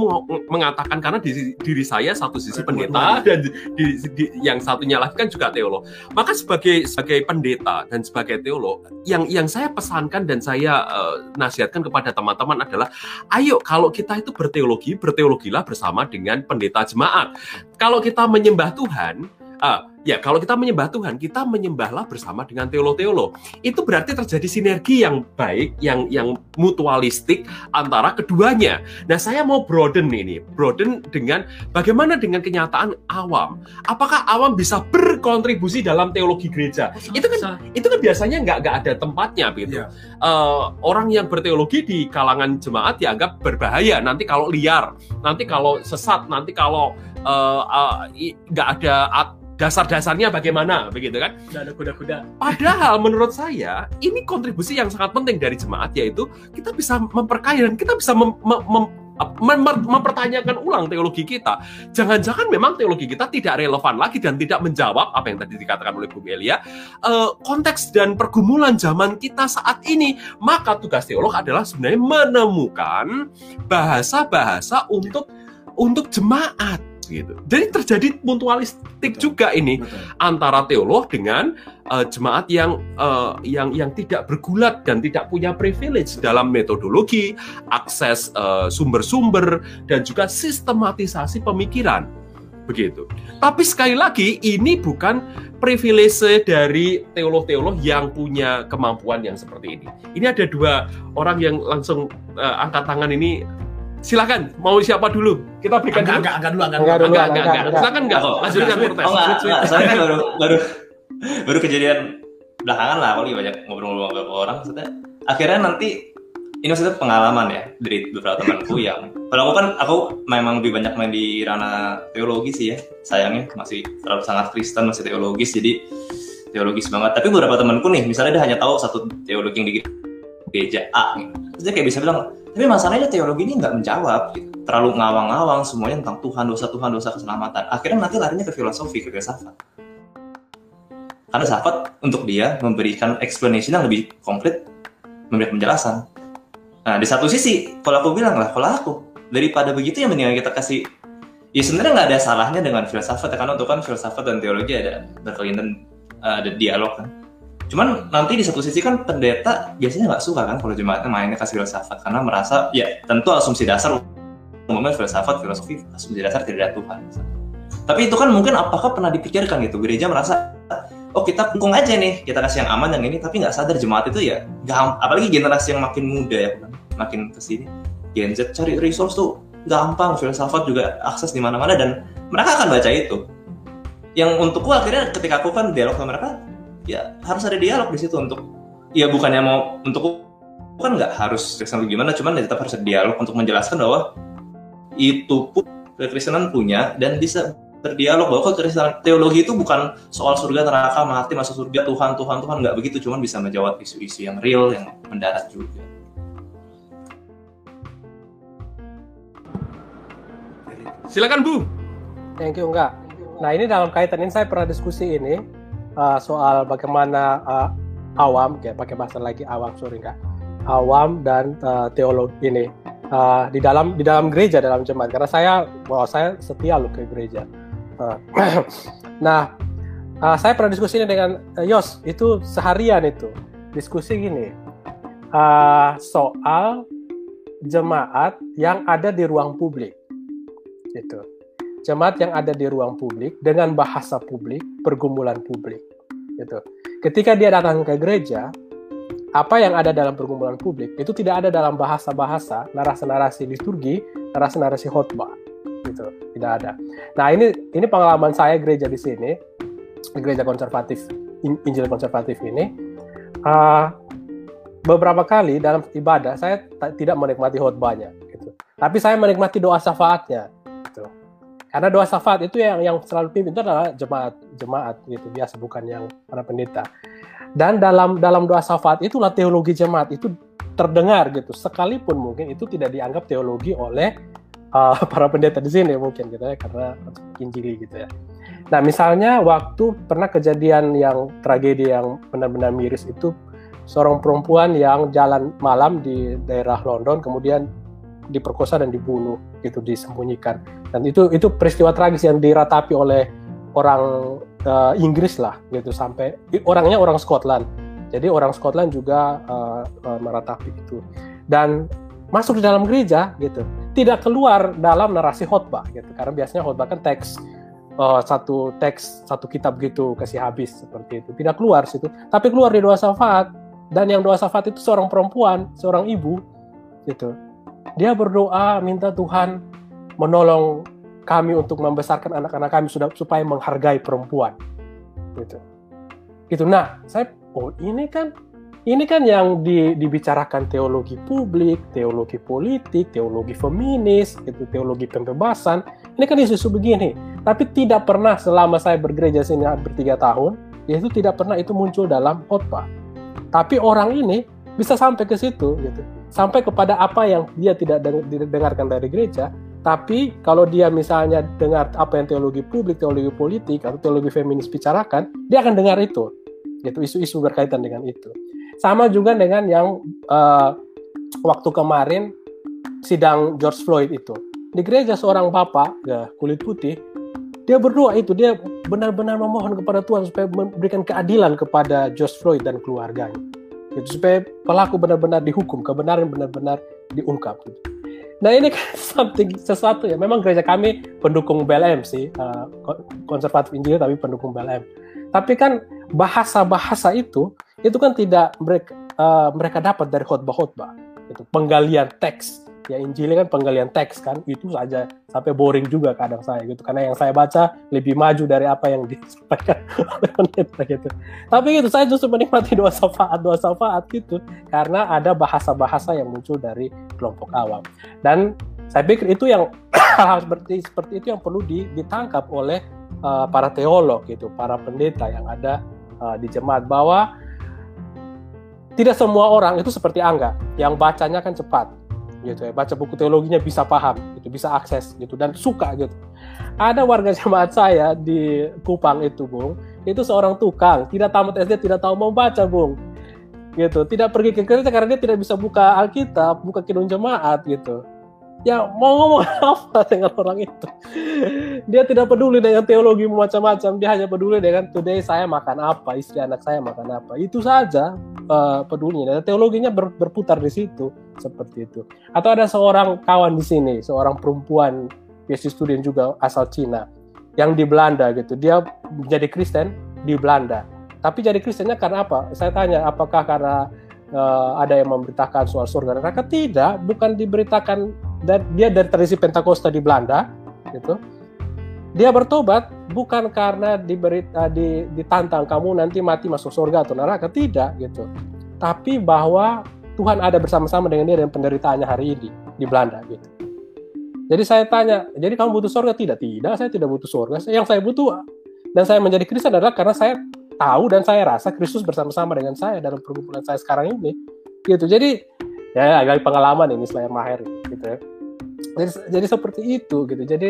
mengatakan karena di diri saya satu sisi pendeta dan di, di- yang satunya lagi kan juga teolog. Maka sebagai sebagai pendeta dan sebagai teolog, yang yang saya pesankan dan saya eh, nasihatkan kepada teman-teman adalah, ayo kalau kita itu berteologi, berteologilah bersama dengan pendeta jemaat. Kalau kita menyembah Tuhan, ah, ya kalau kita menyembah Tuhan, kita menyembahlah bersama dengan teolog-teolog. Itu berarti terjadi sinergi yang baik, yang yang mutualistik antara keduanya. Nah, saya mau broaden ini, broaden dengan bagaimana dengan kenyataan awam. Apakah awam bisa berkontribusi dalam teologi gereja? Itu kan itu kan biasanya nggak nggak ada tempatnya begitu. Iya. Eh, orang yang berteologi di kalangan jemaat dianggap berbahaya. Nanti kalau liar, nanti kalau sesat, nanti kalau eh, eh, nggak ada at- dasar-dasarnya bagaimana begitu kan? Udah ada kuda-kuda. Padahal menurut saya ini kontribusi yang sangat penting dari jemaat yaitu kita bisa memperkaya dan kita bisa mem- mem- mem- mem- mempertanyakan ulang teologi kita. Jangan-jangan memang teologi kita tidak relevan lagi dan tidak menjawab apa yang tadi dikatakan oleh Bung Elia eh, konteks dan pergumulan zaman kita saat ini. Maka tugas teolog adalah sebenarnya menemukan bahasa-bahasa untuk untuk jemaat gitu. Jadi terjadi mutualistik juga ini Betul. antara teolog dengan eh, jemaat yang eh, yang yang tidak bergulat dan tidak punya privilege dalam metodologi, akses eh, sumber-sumber dan juga sistematisasi pemikiran. begitu. Tapi sekali lagi ini bukan privilege dari teolog-teolog yang punya kemampuan yang seperti ini. Ini ada dua orang yang langsung uh, angkat tangan ini. Silakan, mau siapa dulu? Kita berikan Enggak, dulu. enggak, enggak dulu, enggak Enggak dulu. Enggak, enggak, enggak. enggak. Silakan enggak. Oh, Lanjutkan enggak. protes. Oh, enggak, enggak. Soalnya kan baru baru baru kejadian belakangan lah lagi banyak ngobrol-ngobrol beberapa orang maksudnya akhirnya nanti ini maksudnya pengalaman ya dari beberapa temanku [LAUGHS] yang kalau aku kan aku memang lebih banyak main di ranah teologi sih ya sayangnya masih terlalu sangat Kristen masih teologis jadi teologis banget tapi beberapa temanku nih misalnya dia hanya tahu satu teologi yang di gereja A gitu. terus dia kayak bisa bilang tapi masalahnya teologi ini nggak menjawab gitu. terlalu ngawang-ngawang semuanya tentang Tuhan dosa Tuhan dosa keselamatan. Akhirnya nanti larinya ke filosofi ke filsafat. Karena filsafat untuk dia memberikan explanation yang lebih komplit memberikan penjelasan. Nah di satu sisi kalau aku bilang lah kalau aku daripada begitu ya mendingan kita kasih ya sebenarnya nggak ada salahnya dengan filsafat karena untuk kan filsafat dan teologi ada berkelindan ada dialog kan Cuman nanti di satu sisi kan pendeta biasanya nggak suka kan kalau jemaatnya mainnya kasih filsafat karena merasa ya tentu asumsi dasar umumnya filsafat filosofi asumsi dasar tidak ada Tuhan. Tapi itu kan mungkin apakah pernah dipikirkan gitu gereja merasa oh kita dukung aja nih kita kasih yang aman yang ini tapi nggak sadar jemaat itu ya gam apalagi generasi yang makin muda ya makin ke sini Gen Z cari resource tuh gampang filsafat juga akses di mana-mana dan mereka akan baca itu yang untukku akhirnya ketika aku kan dialog sama mereka ya harus ada dialog di situ untuk ya bukannya mau untuk kan nggak harus Kristen gimana cuman ya tetap harus ada dialog untuk menjelaskan bahwa itu pun kekristenan punya dan bisa berdialog bahwa kekristenan teologi itu bukan soal surga neraka mati masuk surga Tuhan Tuhan Tuhan nggak begitu cuman bisa menjawab isu-isu yang real yang mendarat juga Silakan Bu. Thank you enggak. Nah ini dalam kaitan ini saya pernah diskusi ini uh, soal bagaimana uh, awam, kayak pakai bahasa lagi awam sorry enggak, awam dan uh, teolog ini uh, di dalam di dalam gereja dalam jemaat. Karena saya bahwa saya setia loh ke gereja. Uh, [CLEARS THROAT] nah uh, saya pernah diskusi ini dengan uh, Yos itu seharian itu. Diskusi gini uh, soal jemaat yang ada di ruang publik. Itu jemaat yang ada di ruang publik dengan bahasa publik, pergumulan publik. Gitu. Ketika dia datang ke gereja, apa yang ada dalam pergumulan publik itu tidak ada dalam bahasa-bahasa, narasi-narasi liturgi, narasi-narasi khotbah. Gitu. Tidak ada. Nah, ini ini pengalaman saya gereja di sini, gereja konservatif, Injil konservatif ini. Uh, beberapa kali dalam ibadah saya tidak menikmati khotbahnya gitu. Tapi saya menikmati doa syafaatnya. Karena doa syafaat itu yang yang selalu pimpin itu adalah jemaat jemaat gitu biasa bukan yang para pendeta. Dan dalam dalam doa syafaat itulah teologi jemaat itu terdengar gitu. Sekalipun mungkin itu tidak dianggap teologi oleh uh, [LAUGHS] para pendeta di sini mungkin gitu ya karena injili gitu ya. Nah, misalnya waktu pernah kejadian yang tragedi yang benar-benar miris itu seorang perempuan yang jalan malam di daerah London kemudian diperkosa dan dibunuh gitu disembunyikan. Dan itu itu peristiwa tragis yang diratapi oleh orang uh, Inggris lah gitu sampai orangnya orang Scotland. Jadi orang Scotland juga uh, uh, meratapi itu. Dan masuk di dalam gereja gitu tidak keluar dalam narasi khotbah gitu karena biasanya khotbah kan teks uh, satu teks satu kitab gitu kasih habis seperti itu. Tidak keluar situ tapi keluar di doa syafaat dan yang doa syafaat itu seorang perempuan seorang ibu gitu dia berdoa minta Tuhan menolong kami untuk membesarkan anak-anak kami sudah supaya menghargai perempuan. Gitu. Gitu. Nah saya oh ini kan ini kan yang di, dibicarakan teologi publik teologi politik teologi feminis itu teologi pembebasan ini kan isu-isu begini. Tapi tidak pernah selama saya bergereja sini hampir tiga tahun yaitu tidak pernah itu muncul dalam khotbah. Tapi orang ini bisa sampai ke situ gitu sampai kepada apa yang dia tidak didengarkan dari gereja. Tapi kalau dia misalnya dengar apa yang teologi publik, teologi politik atau teologi feminis bicarakan, dia akan dengar itu, gitu isu-isu berkaitan dengan itu. Sama juga dengan yang uh, waktu kemarin sidang George Floyd itu. Di gereja seorang bapak ya, kulit putih, dia berdoa itu. Dia benar-benar memohon kepada Tuhan supaya memberikan keadilan kepada George Floyd dan keluarganya, gitu, supaya pelaku benar-benar dihukum, kebenaran benar-benar diungkap. Gitu Nah ini kan [LAUGHS] something sesuatu ya. Memang gereja kami pendukung BLM sih, uh, konservatif Injil tapi pendukung BLM. Tapi kan bahasa-bahasa itu itu kan tidak mereka uh, mereka dapat dari khotbah-khotbah. Itu penggalian teks. Ya Injil kan penggalian teks kan itu saja. Sampai boring juga kadang saya gitu. Karena yang saya baca lebih maju dari apa yang [LAUGHS] disampaikan oleh pendeta gitu. Tapi gitu saya justru menikmati dua syafaat dua syafaat gitu. Karena ada bahasa-bahasa yang muncul dari kelompok awam. Dan saya pikir itu yang [COUGHS] seperti seperti itu yang perlu ditangkap oleh uh, para teolog gitu, para pendeta yang ada uh, di jemaat. Bahwa tidak semua orang itu seperti Angga. Yang bacanya kan cepat gitu ya. Baca buku teologinya bisa paham gitu bisa akses gitu dan suka gitu. Ada warga jemaat saya di Kupang itu bung. Itu seorang tukang tidak tamat SD tidak tahu mau baca bung. Gitu. Tidak pergi ke gereja karena dia tidak bisa buka Alkitab buka kidung jemaat gitu ya mau ngomong [LAUGHS] apa dengan orang itu? Dia tidak peduli dengan teologi macam-macam. Dia hanya peduli dengan today saya makan apa? Istri anak saya makan apa? Itu saja uh, pedulinya. Dan teologinya ber, berputar di situ. Seperti itu. Atau ada seorang kawan di sini seorang perempuan PhD student juga asal Cina yang di Belanda gitu. Dia menjadi Kristen di Belanda. Tapi jadi Kristennya karena apa? Saya tanya apakah karena uh, ada yang memberitakan soal surga neraka? Tidak bukan diberitakan dan dia dari tradisi Pentakosta di Belanda gitu. Dia bertobat bukan karena diberi uh, di, ditantang kamu nanti mati masuk surga atau neraka tidak gitu. Tapi bahwa Tuhan ada bersama-sama dengan dia dan penderitaannya hari ini di Belanda gitu. Jadi saya tanya jadi kamu butuh surga? Tidak tidak saya tidak butuh surga. Yang saya butuh dan saya menjadi Kristen adalah karena saya tahu dan saya rasa Kristus bersama-sama dengan saya dalam pergumulan saya sekarang ini gitu. Jadi ya agak pengalaman ini selain mahir gitu ya jadi, jadi seperti itu gitu. Jadi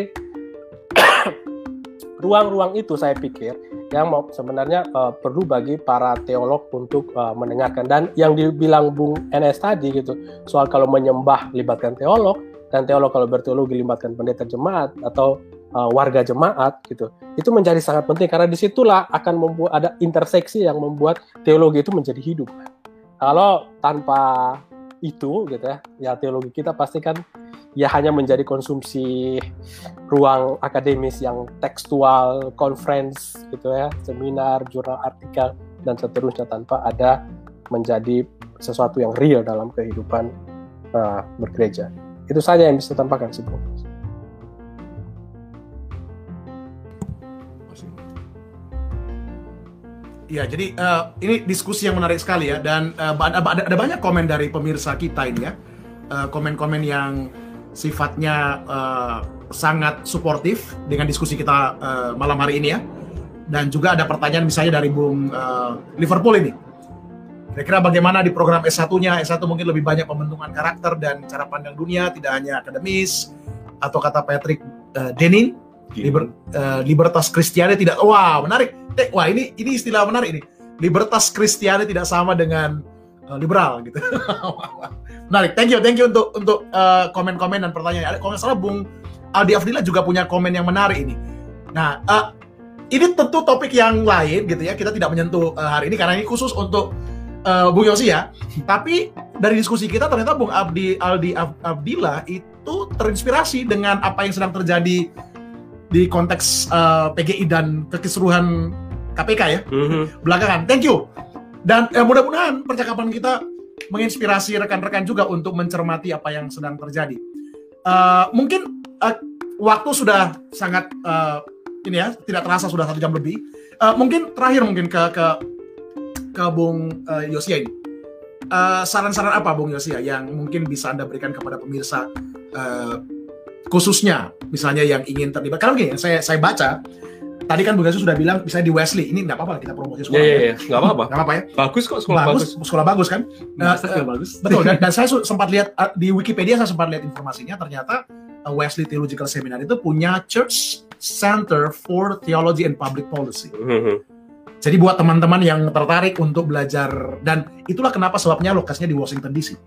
[COUGHS] ruang-ruang itu saya pikir yang mau sebenarnya uh, perlu bagi para teolog untuk uh, mendengarkan. Dan yang dibilang Bung NS tadi gitu soal kalau menyembah libatkan teolog dan teolog kalau berteologi libatkan pendeta jemaat atau uh, warga jemaat gitu itu menjadi sangat penting. Karena di situlah akan membuat ada interseksi yang membuat teologi itu menjadi hidup. Kalau tanpa itu gitu ya ya teologi kita pasti kan ya hanya menjadi konsumsi ruang akademis yang tekstual, conference gitu ya, seminar, jurnal artikel dan seterusnya tanpa ada menjadi sesuatu yang real dalam kehidupan uh, bergereja. Itu saja yang bisa tampakkan sih, Bung. Ya, jadi uh, ini diskusi yang menarik sekali ya, dan uh, ada, ada banyak komen dari pemirsa kita ini ya, komen-komen uh, yang sifatnya uh, sangat suportif dengan diskusi kita uh, malam hari ini ya. Dan juga ada pertanyaan misalnya dari Bung uh, Liverpool ini. Kira-kira bagaimana di program S1-nya? S1 mungkin lebih banyak pembentukan karakter dan cara pandang dunia, tidak hanya akademis. Atau kata Patrick uh, Denin, liber, uh, libertas Kristiani tidak. Wah, menarik. Eh, wah, ini ini istilah menarik ini. Libertas Kristiani tidak sama dengan uh, liberal gitu. [LAUGHS] Menarik. Thank you, thank you untuk untuk uh, komen-komen dan pertanyaan. Kalau nggak salah Bung Aldi Afdila juga punya komen yang menarik ini. Nah, uh, ini tentu topik yang lain gitu ya. Kita tidak menyentuh uh, hari ini karena ini khusus untuk uh, Bung Yosi ya. Tapi dari diskusi kita ternyata Bung Abdi Aldi Abdillah itu terinspirasi dengan apa yang sedang terjadi di konteks uh, PGI dan kekeseruhan KPK ya. Mm -hmm. Belakangan. Thank you. Dan eh, mudah-mudahan percakapan kita menginspirasi rekan-rekan juga untuk mencermati apa yang sedang terjadi. Uh, mungkin uh, waktu sudah sangat uh, ini ya tidak terasa sudah satu jam lebih. Uh, mungkin terakhir mungkin ke ke ke Bung uh, Yosia ini. Uh, saran-saran apa Bung Yosia yang mungkin bisa anda berikan kepada pemirsa uh, khususnya misalnya yang ingin terlibat? Karena mungkin saya saya baca tadi kan Bu Gasu sudah bilang bisa di Wesley. Ini nggak apa-apa kita promosi sekolah. Iya, iya, iya. nggak apa-apa. Nggak apa-apa ya. Bagus kok sekolah bagus. bagus. Sekolah bagus kan? Nah, uh, bagus. Betul. Dan, dan saya sempat lihat uh, di Wikipedia saya sempat lihat informasinya ternyata uh, Wesley Theological Seminar itu punya Church Center for Theology and Public Policy. Mm-hmm. Jadi buat teman-teman yang tertarik untuk belajar dan itulah kenapa sebabnya lokasinya di Washington DC.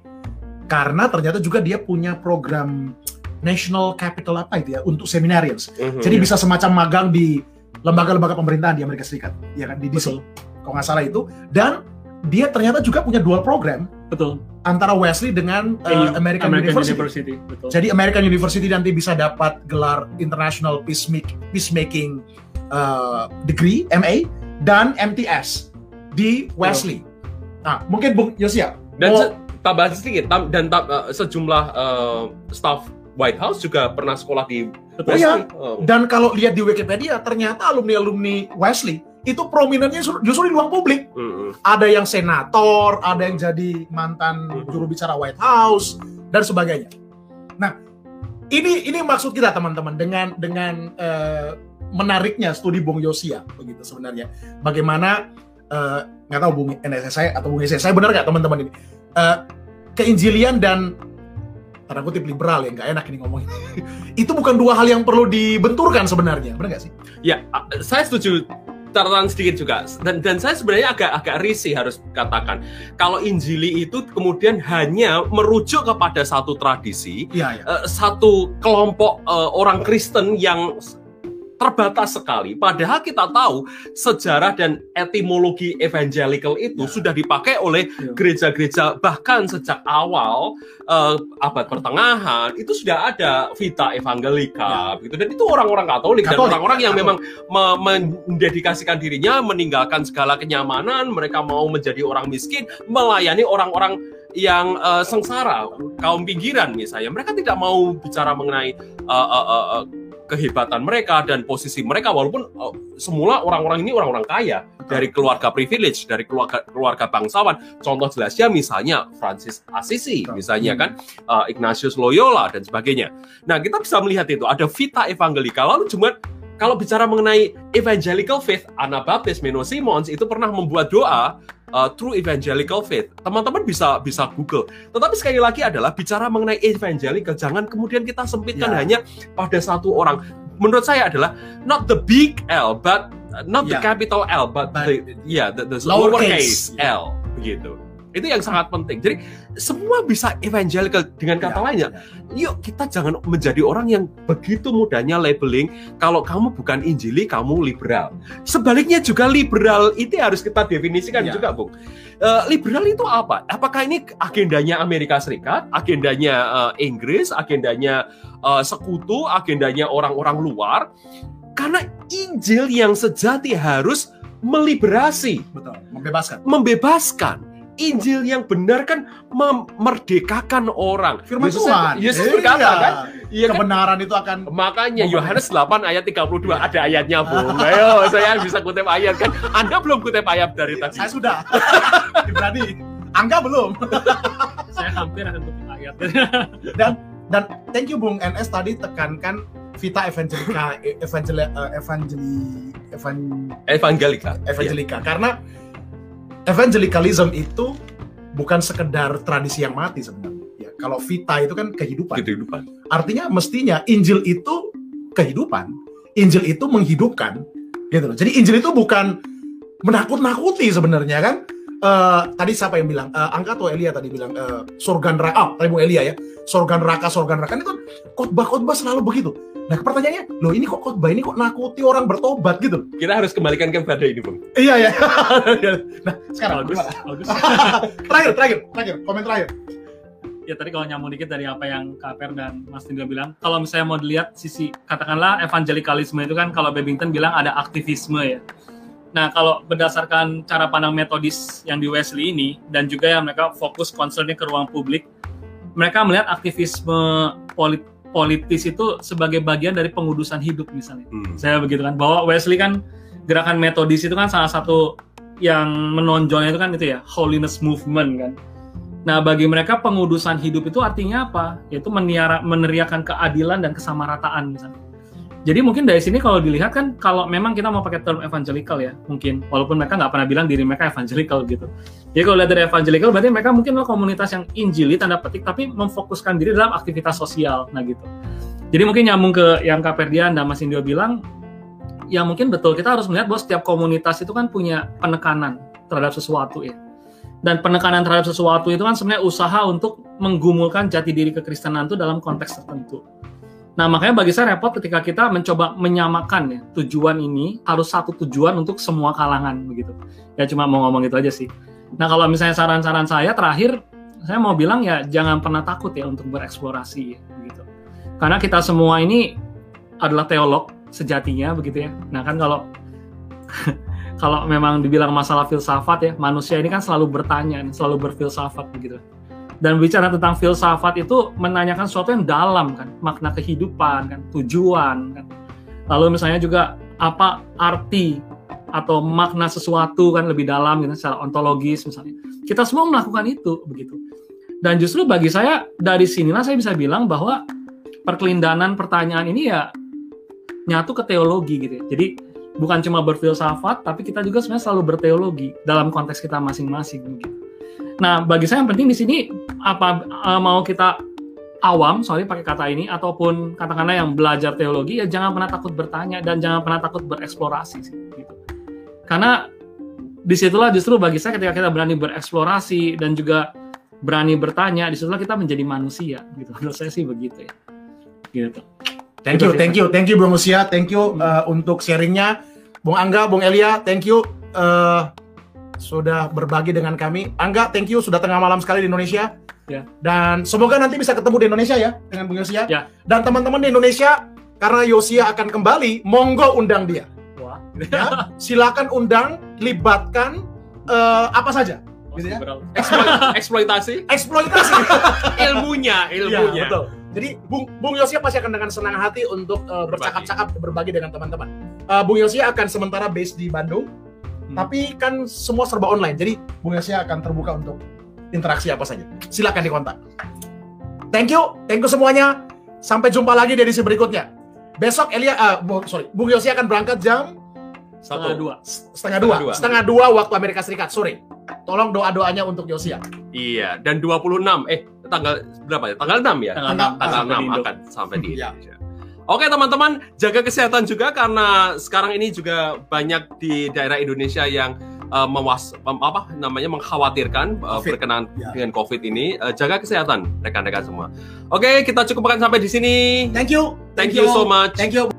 Karena ternyata juga dia punya program National Capital apa itu ya untuk seminarians. Mm-hmm. Jadi bisa semacam magang di lembaga-lembaga pemerintahan di Amerika Serikat, ya kan di DC, kalau nggak salah itu. Dan dia ternyata juga punya dual program Betul. antara Wesley dengan uh, American, University. University. Betul. Jadi American University nanti bisa dapat gelar International Peacemaking, Peacemaking uh, Degree (MA) dan MTS di Wesley. Nah, mungkin Bung Yosia. Dan mau- tambahan sedikit tam- dan tam- eh, sejumlah eh, staff White House juga pernah sekolah di Betul. iya. Wesley. Oh. dan kalau lihat di Wikipedia ternyata alumni-alumni Wesley itu prominennya justru di ruang publik. Mm-mm. Ada yang senator, ada yang jadi mantan Mhm. juru bicara White House dan sebagainya. Nah, ini ini maksud kita teman-teman dengan dengan eh, menariknya studi Bung Yosia begitu sebenarnya. Bagaimana eh, nggak tahu Bung NSS saya atau Bung Yosia saya benar nggak teman-teman ini Eh, keinjilian dan tanda kutip liberal ya nggak enak ini ngomongin [LAUGHS] itu bukan dua hal yang perlu dibenturkan sebenarnya benar nggak sih? Ya, saya setuju catatan sedikit juga dan dan saya sebenarnya agak agak risih harus katakan kalau Injili itu kemudian hanya merujuk kepada satu tradisi ya. eh, satu kelompok eh, orang Kristen yang terbatas sekali. Padahal kita tahu sejarah dan etimologi evangelical itu Ya. sudah dipakai oleh Ya. gereja-gereja bahkan sejak awal eh, abad pertengahan itu sudah ada Vita Evangelica gitu dan itu orang-orang Katolik, dan Katolik, orang-orang yang Katolik. memang me- mendedikasikan dirinya meninggalkan segala kenyamanan, mereka mau menjadi orang miskin, melayani orang-orang yang eh, sengsara, kaum pinggiran misalnya. Mereka tidak mau bicara mengenai eh, eh, eh, kehebatan mereka dan posisi mereka walaupun eh, semula orang-orang ini orang-orang kaya dari keluarga privilege, dari keluarga keluarga bangsawan. Contoh jelasnya misalnya Francis Assisi, misalnya kan eh, Ignatius Loyola dan sebagainya. Nah, kita bisa melihat itu ada Vita Evangelica. Lalu cuma kalau bicara mengenai evangelical faith, Anabaptis Menno Simons itu pernah membuat doa uh, True Evangelical Faith. Teman-teman bisa bisa Google. Tetapi sekali lagi adalah bicara mengenai evangelical, jangan kemudian kita sempitkan Ya. hanya pada satu orang. Menurut saya adalah not the big L, but uh, not the Ya. capital L, but, But the yeah the, the lowercase. lowercase L begitu. Itu yang sangat penting. Jadi semua bisa evangelical dengan kata Ya, lainnya. Yuk kita jangan menjadi orang yang begitu mudahnya labeling kalau kamu bukan injili kamu liberal. Sebaliknya juga liberal itu harus kita definisikan Ya. juga bung. Eh, liberal itu apa? Apakah ini agendanya Amerika Serikat agendanya eh, Inggris agendanya eh, sekutu agendanya orang-orang luar? Karena Injil yang sejati harus meliberasi Betul, membebaskan. membebaskan Injil yang benar kan memerdekakan orang. Firman Yesus, Tuhan. Yesus Iya. berkata kan, iya kan? Kebenaran itu akan Makanya Yohanes 8 ayat 32 ada ayatnya, Bung. [LAUGHS] Ayo, saya bisa kutip ayat kan. Anda belum kutip ayat dari tadi. saya sudah. [LAUGHS] Berani. Angga belum. [LAUGHS] Saya hampir akan kutip ayat. Dan thank you Bung NS tadi tekankan Vita Evangelica eh, Evangeli eh, Evangeli Evan- Evangelika. Evangelica karena evangelicalism itu bukan sekedar tradisi yang mati sebenarnya. Ya, kalau Vita itu kan kehidupan. kehidupan. Artinya mestinya Injil itu kehidupan. Injil itu menghidupkan, gitu loh. Jadi Injil itu bukan menakut-nakuti sebenarnya kan. Eh, tadi siapa yang bilang? Eh, Angka atau Elia tadi bilang eh, surga neraka. Ah, tadi Bung Elia ya. Surga neraka, surga neraka. Ini kan khotbah-khotbah selalu begitu. Nah, pertanyaannya, loh ini kok khotbah ini kok nakuti orang bertobat gitu? Kita harus kembalikan kepada ini, Bung. Iya ya. [LAUGHS] nah, sekarang bagus, bagus. [LAUGHS] terakhir, terakhir, terakhir, komen terakhir. ya tadi kalau nyambung dikit dari apa yang Kak Per dan Mas Tindra bilang, kalau misalnya mau dilihat sisi katakanlah evangelikalisme itu kan kalau Babington bilang ada aktivisme ya. Nah kalau berdasarkan cara pandang metodis yang di Wesley ini dan juga yang mereka fokus concernnya ke ruang publik, mereka melihat aktivisme polit- politis itu sebagai bagian dari pengudusan hidup misalnya. Hmm. saya begitu kan bahwa Wesley kan gerakan metodis itu kan salah satu yang menonjolnya itu kan itu ya holiness movement kan. Nah bagi mereka pengudusan hidup itu artinya apa? Yaitu meniara, meneriakan keadilan dan kesamarataan misalnya jadi mungkin dari sini kalau dilihat kan kalau memang kita mau pakai term evangelical ya mungkin walaupun mereka nggak pernah bilang diri mereka evangelical gitu jadi kalau lihat dari evangelical berarti mereka mungkin adalah komunitas yang injili tanda petik tapi memfokuskan diri dalam aktivitas sosial nah gitu jadi mungkin nyambung ke yang Kak Ferdian dan Mas Indio bilang ya mungkin betul kita harus melihat bahwa setiap komunitas itu kan punya penekanan terhadap sesuatu ya. Dan penekanan terhadap sesuatu itu kan sebenarnya usaha untuk menggumulkan jati diri kekristenan itu dalam konteks tertentu. Nah, makanya bagi saya repot ketika kita mencoba menyamakan ya tujuan ini harus satu tujuan untuk semua kalangan begitu. Ya cuma mau ngomong itu aja sih. Nah kalau misalnya saran-saran saya terakhir, saya mau bilang ya jangan pernah takut ya untuk bereksplorasi ya, begitu. Karena kita semua ini adalah teolog sejatinya begitu ya. Nah kan kalau [LAUGHS] kalau memang dibilang masalah filsafat ya, manusia ini kan selalu bertanya, selalu berfilsafat begitu. Dan bicara tentang filsafat itu menanyakan sesuatu yang dalam kan, makna kehidupan kan, tujuan kan. Lalu misalnya juga apa arti atau makna sesuatu kan lebih dalam gitu secara ontologis misalnya. Kita semua melakukan itu begitu. Dan justru bagi saya dari sinilah saya bisa bilang bahwa perkelindanan pertanyaan ini ya nyatu ke teologi gitu ya. Jadi bukan cuma berfilsafat tapi kita juga sebenarnya selalu berteologi dalam konteks kita masing-masing gitu. Nah, bagi saya yang penting di sini apa uh, mau kita awam, sorry pakai kata ini, ataupun katakanlah yang belajar teologi, ya jangan pernah takut bertanya dan jangan pernah takut bereksplorasi, sih, gitu. Karena di situlah justru bagi saya ketika kita berani bereksplorasi dan juga berani bertanya, di situlah kita menjadi manusia, gitu. [LAUGHS] Menurut saya sih begitu ya, gitu. Thank you, thank you, thank you Bung Usia, thank you uh, untuk sharingnya, Bung Angga, Bung Elia, thank you. Uh, sudah berbagi dengan kami. Angga, thank you sudah tengah malam sekali di Indonesia. Ya. Dan semoga nanti bisa ketemu di Indonesia ya dengan Bung Yosia. Ya. Dan teman-teman di Indonesia karena Yosia akan kembali, monggo undang dia. Wah. Ya, silakan undang, libatkan uh, apa saja. Gitu ya. Eksploit- [LAUGHS] eksploitasi Eksploitasi. [LAUGHS] ilmunya, ilmunya. betul. Jadi Bung Bung Yosia pasti akan dengan senang hati untuk uh, bercakap-cakap berbagi dengan teman-teman. Uh, Bung Yosia akan sementara base di Bandung, Hmm. tapi kan semua serba online. Jadi Bung Yosia akan terbuka untuk interaksi apa saja. Silakan dikontak. Thank you, thank you semuanya. Sampai jumpa lagi di edisi berikutnya. Besok Elia, uh, Bu- sorry, Bung Yosia akan berangkat jam Setengah dua. setengah dua, Setengah dua. setengah dua waktu Amerika Serikat sore. Tolong doa doanya untuk Yosia. Iya, dan 26 eh tanggal berapa ya? Tanggal 6 ya? Tanggal Tanggal- enam, Tanggal sampai 6 di Indo. akan sampai di Ya. Oke teman-teman, jaga kesehatan juga karena sekarang ini juga banyak di daerah Indonesia yang uh, mewas apa namanya mengkhawatirkan uh, Covid. berkenaan Ya. dengan COVID ini. Uh, jaga kesehatan rekan-rekan semua. Oke, kita cukupkan sampai di sini. Thank you. Thank you so much. Thank you.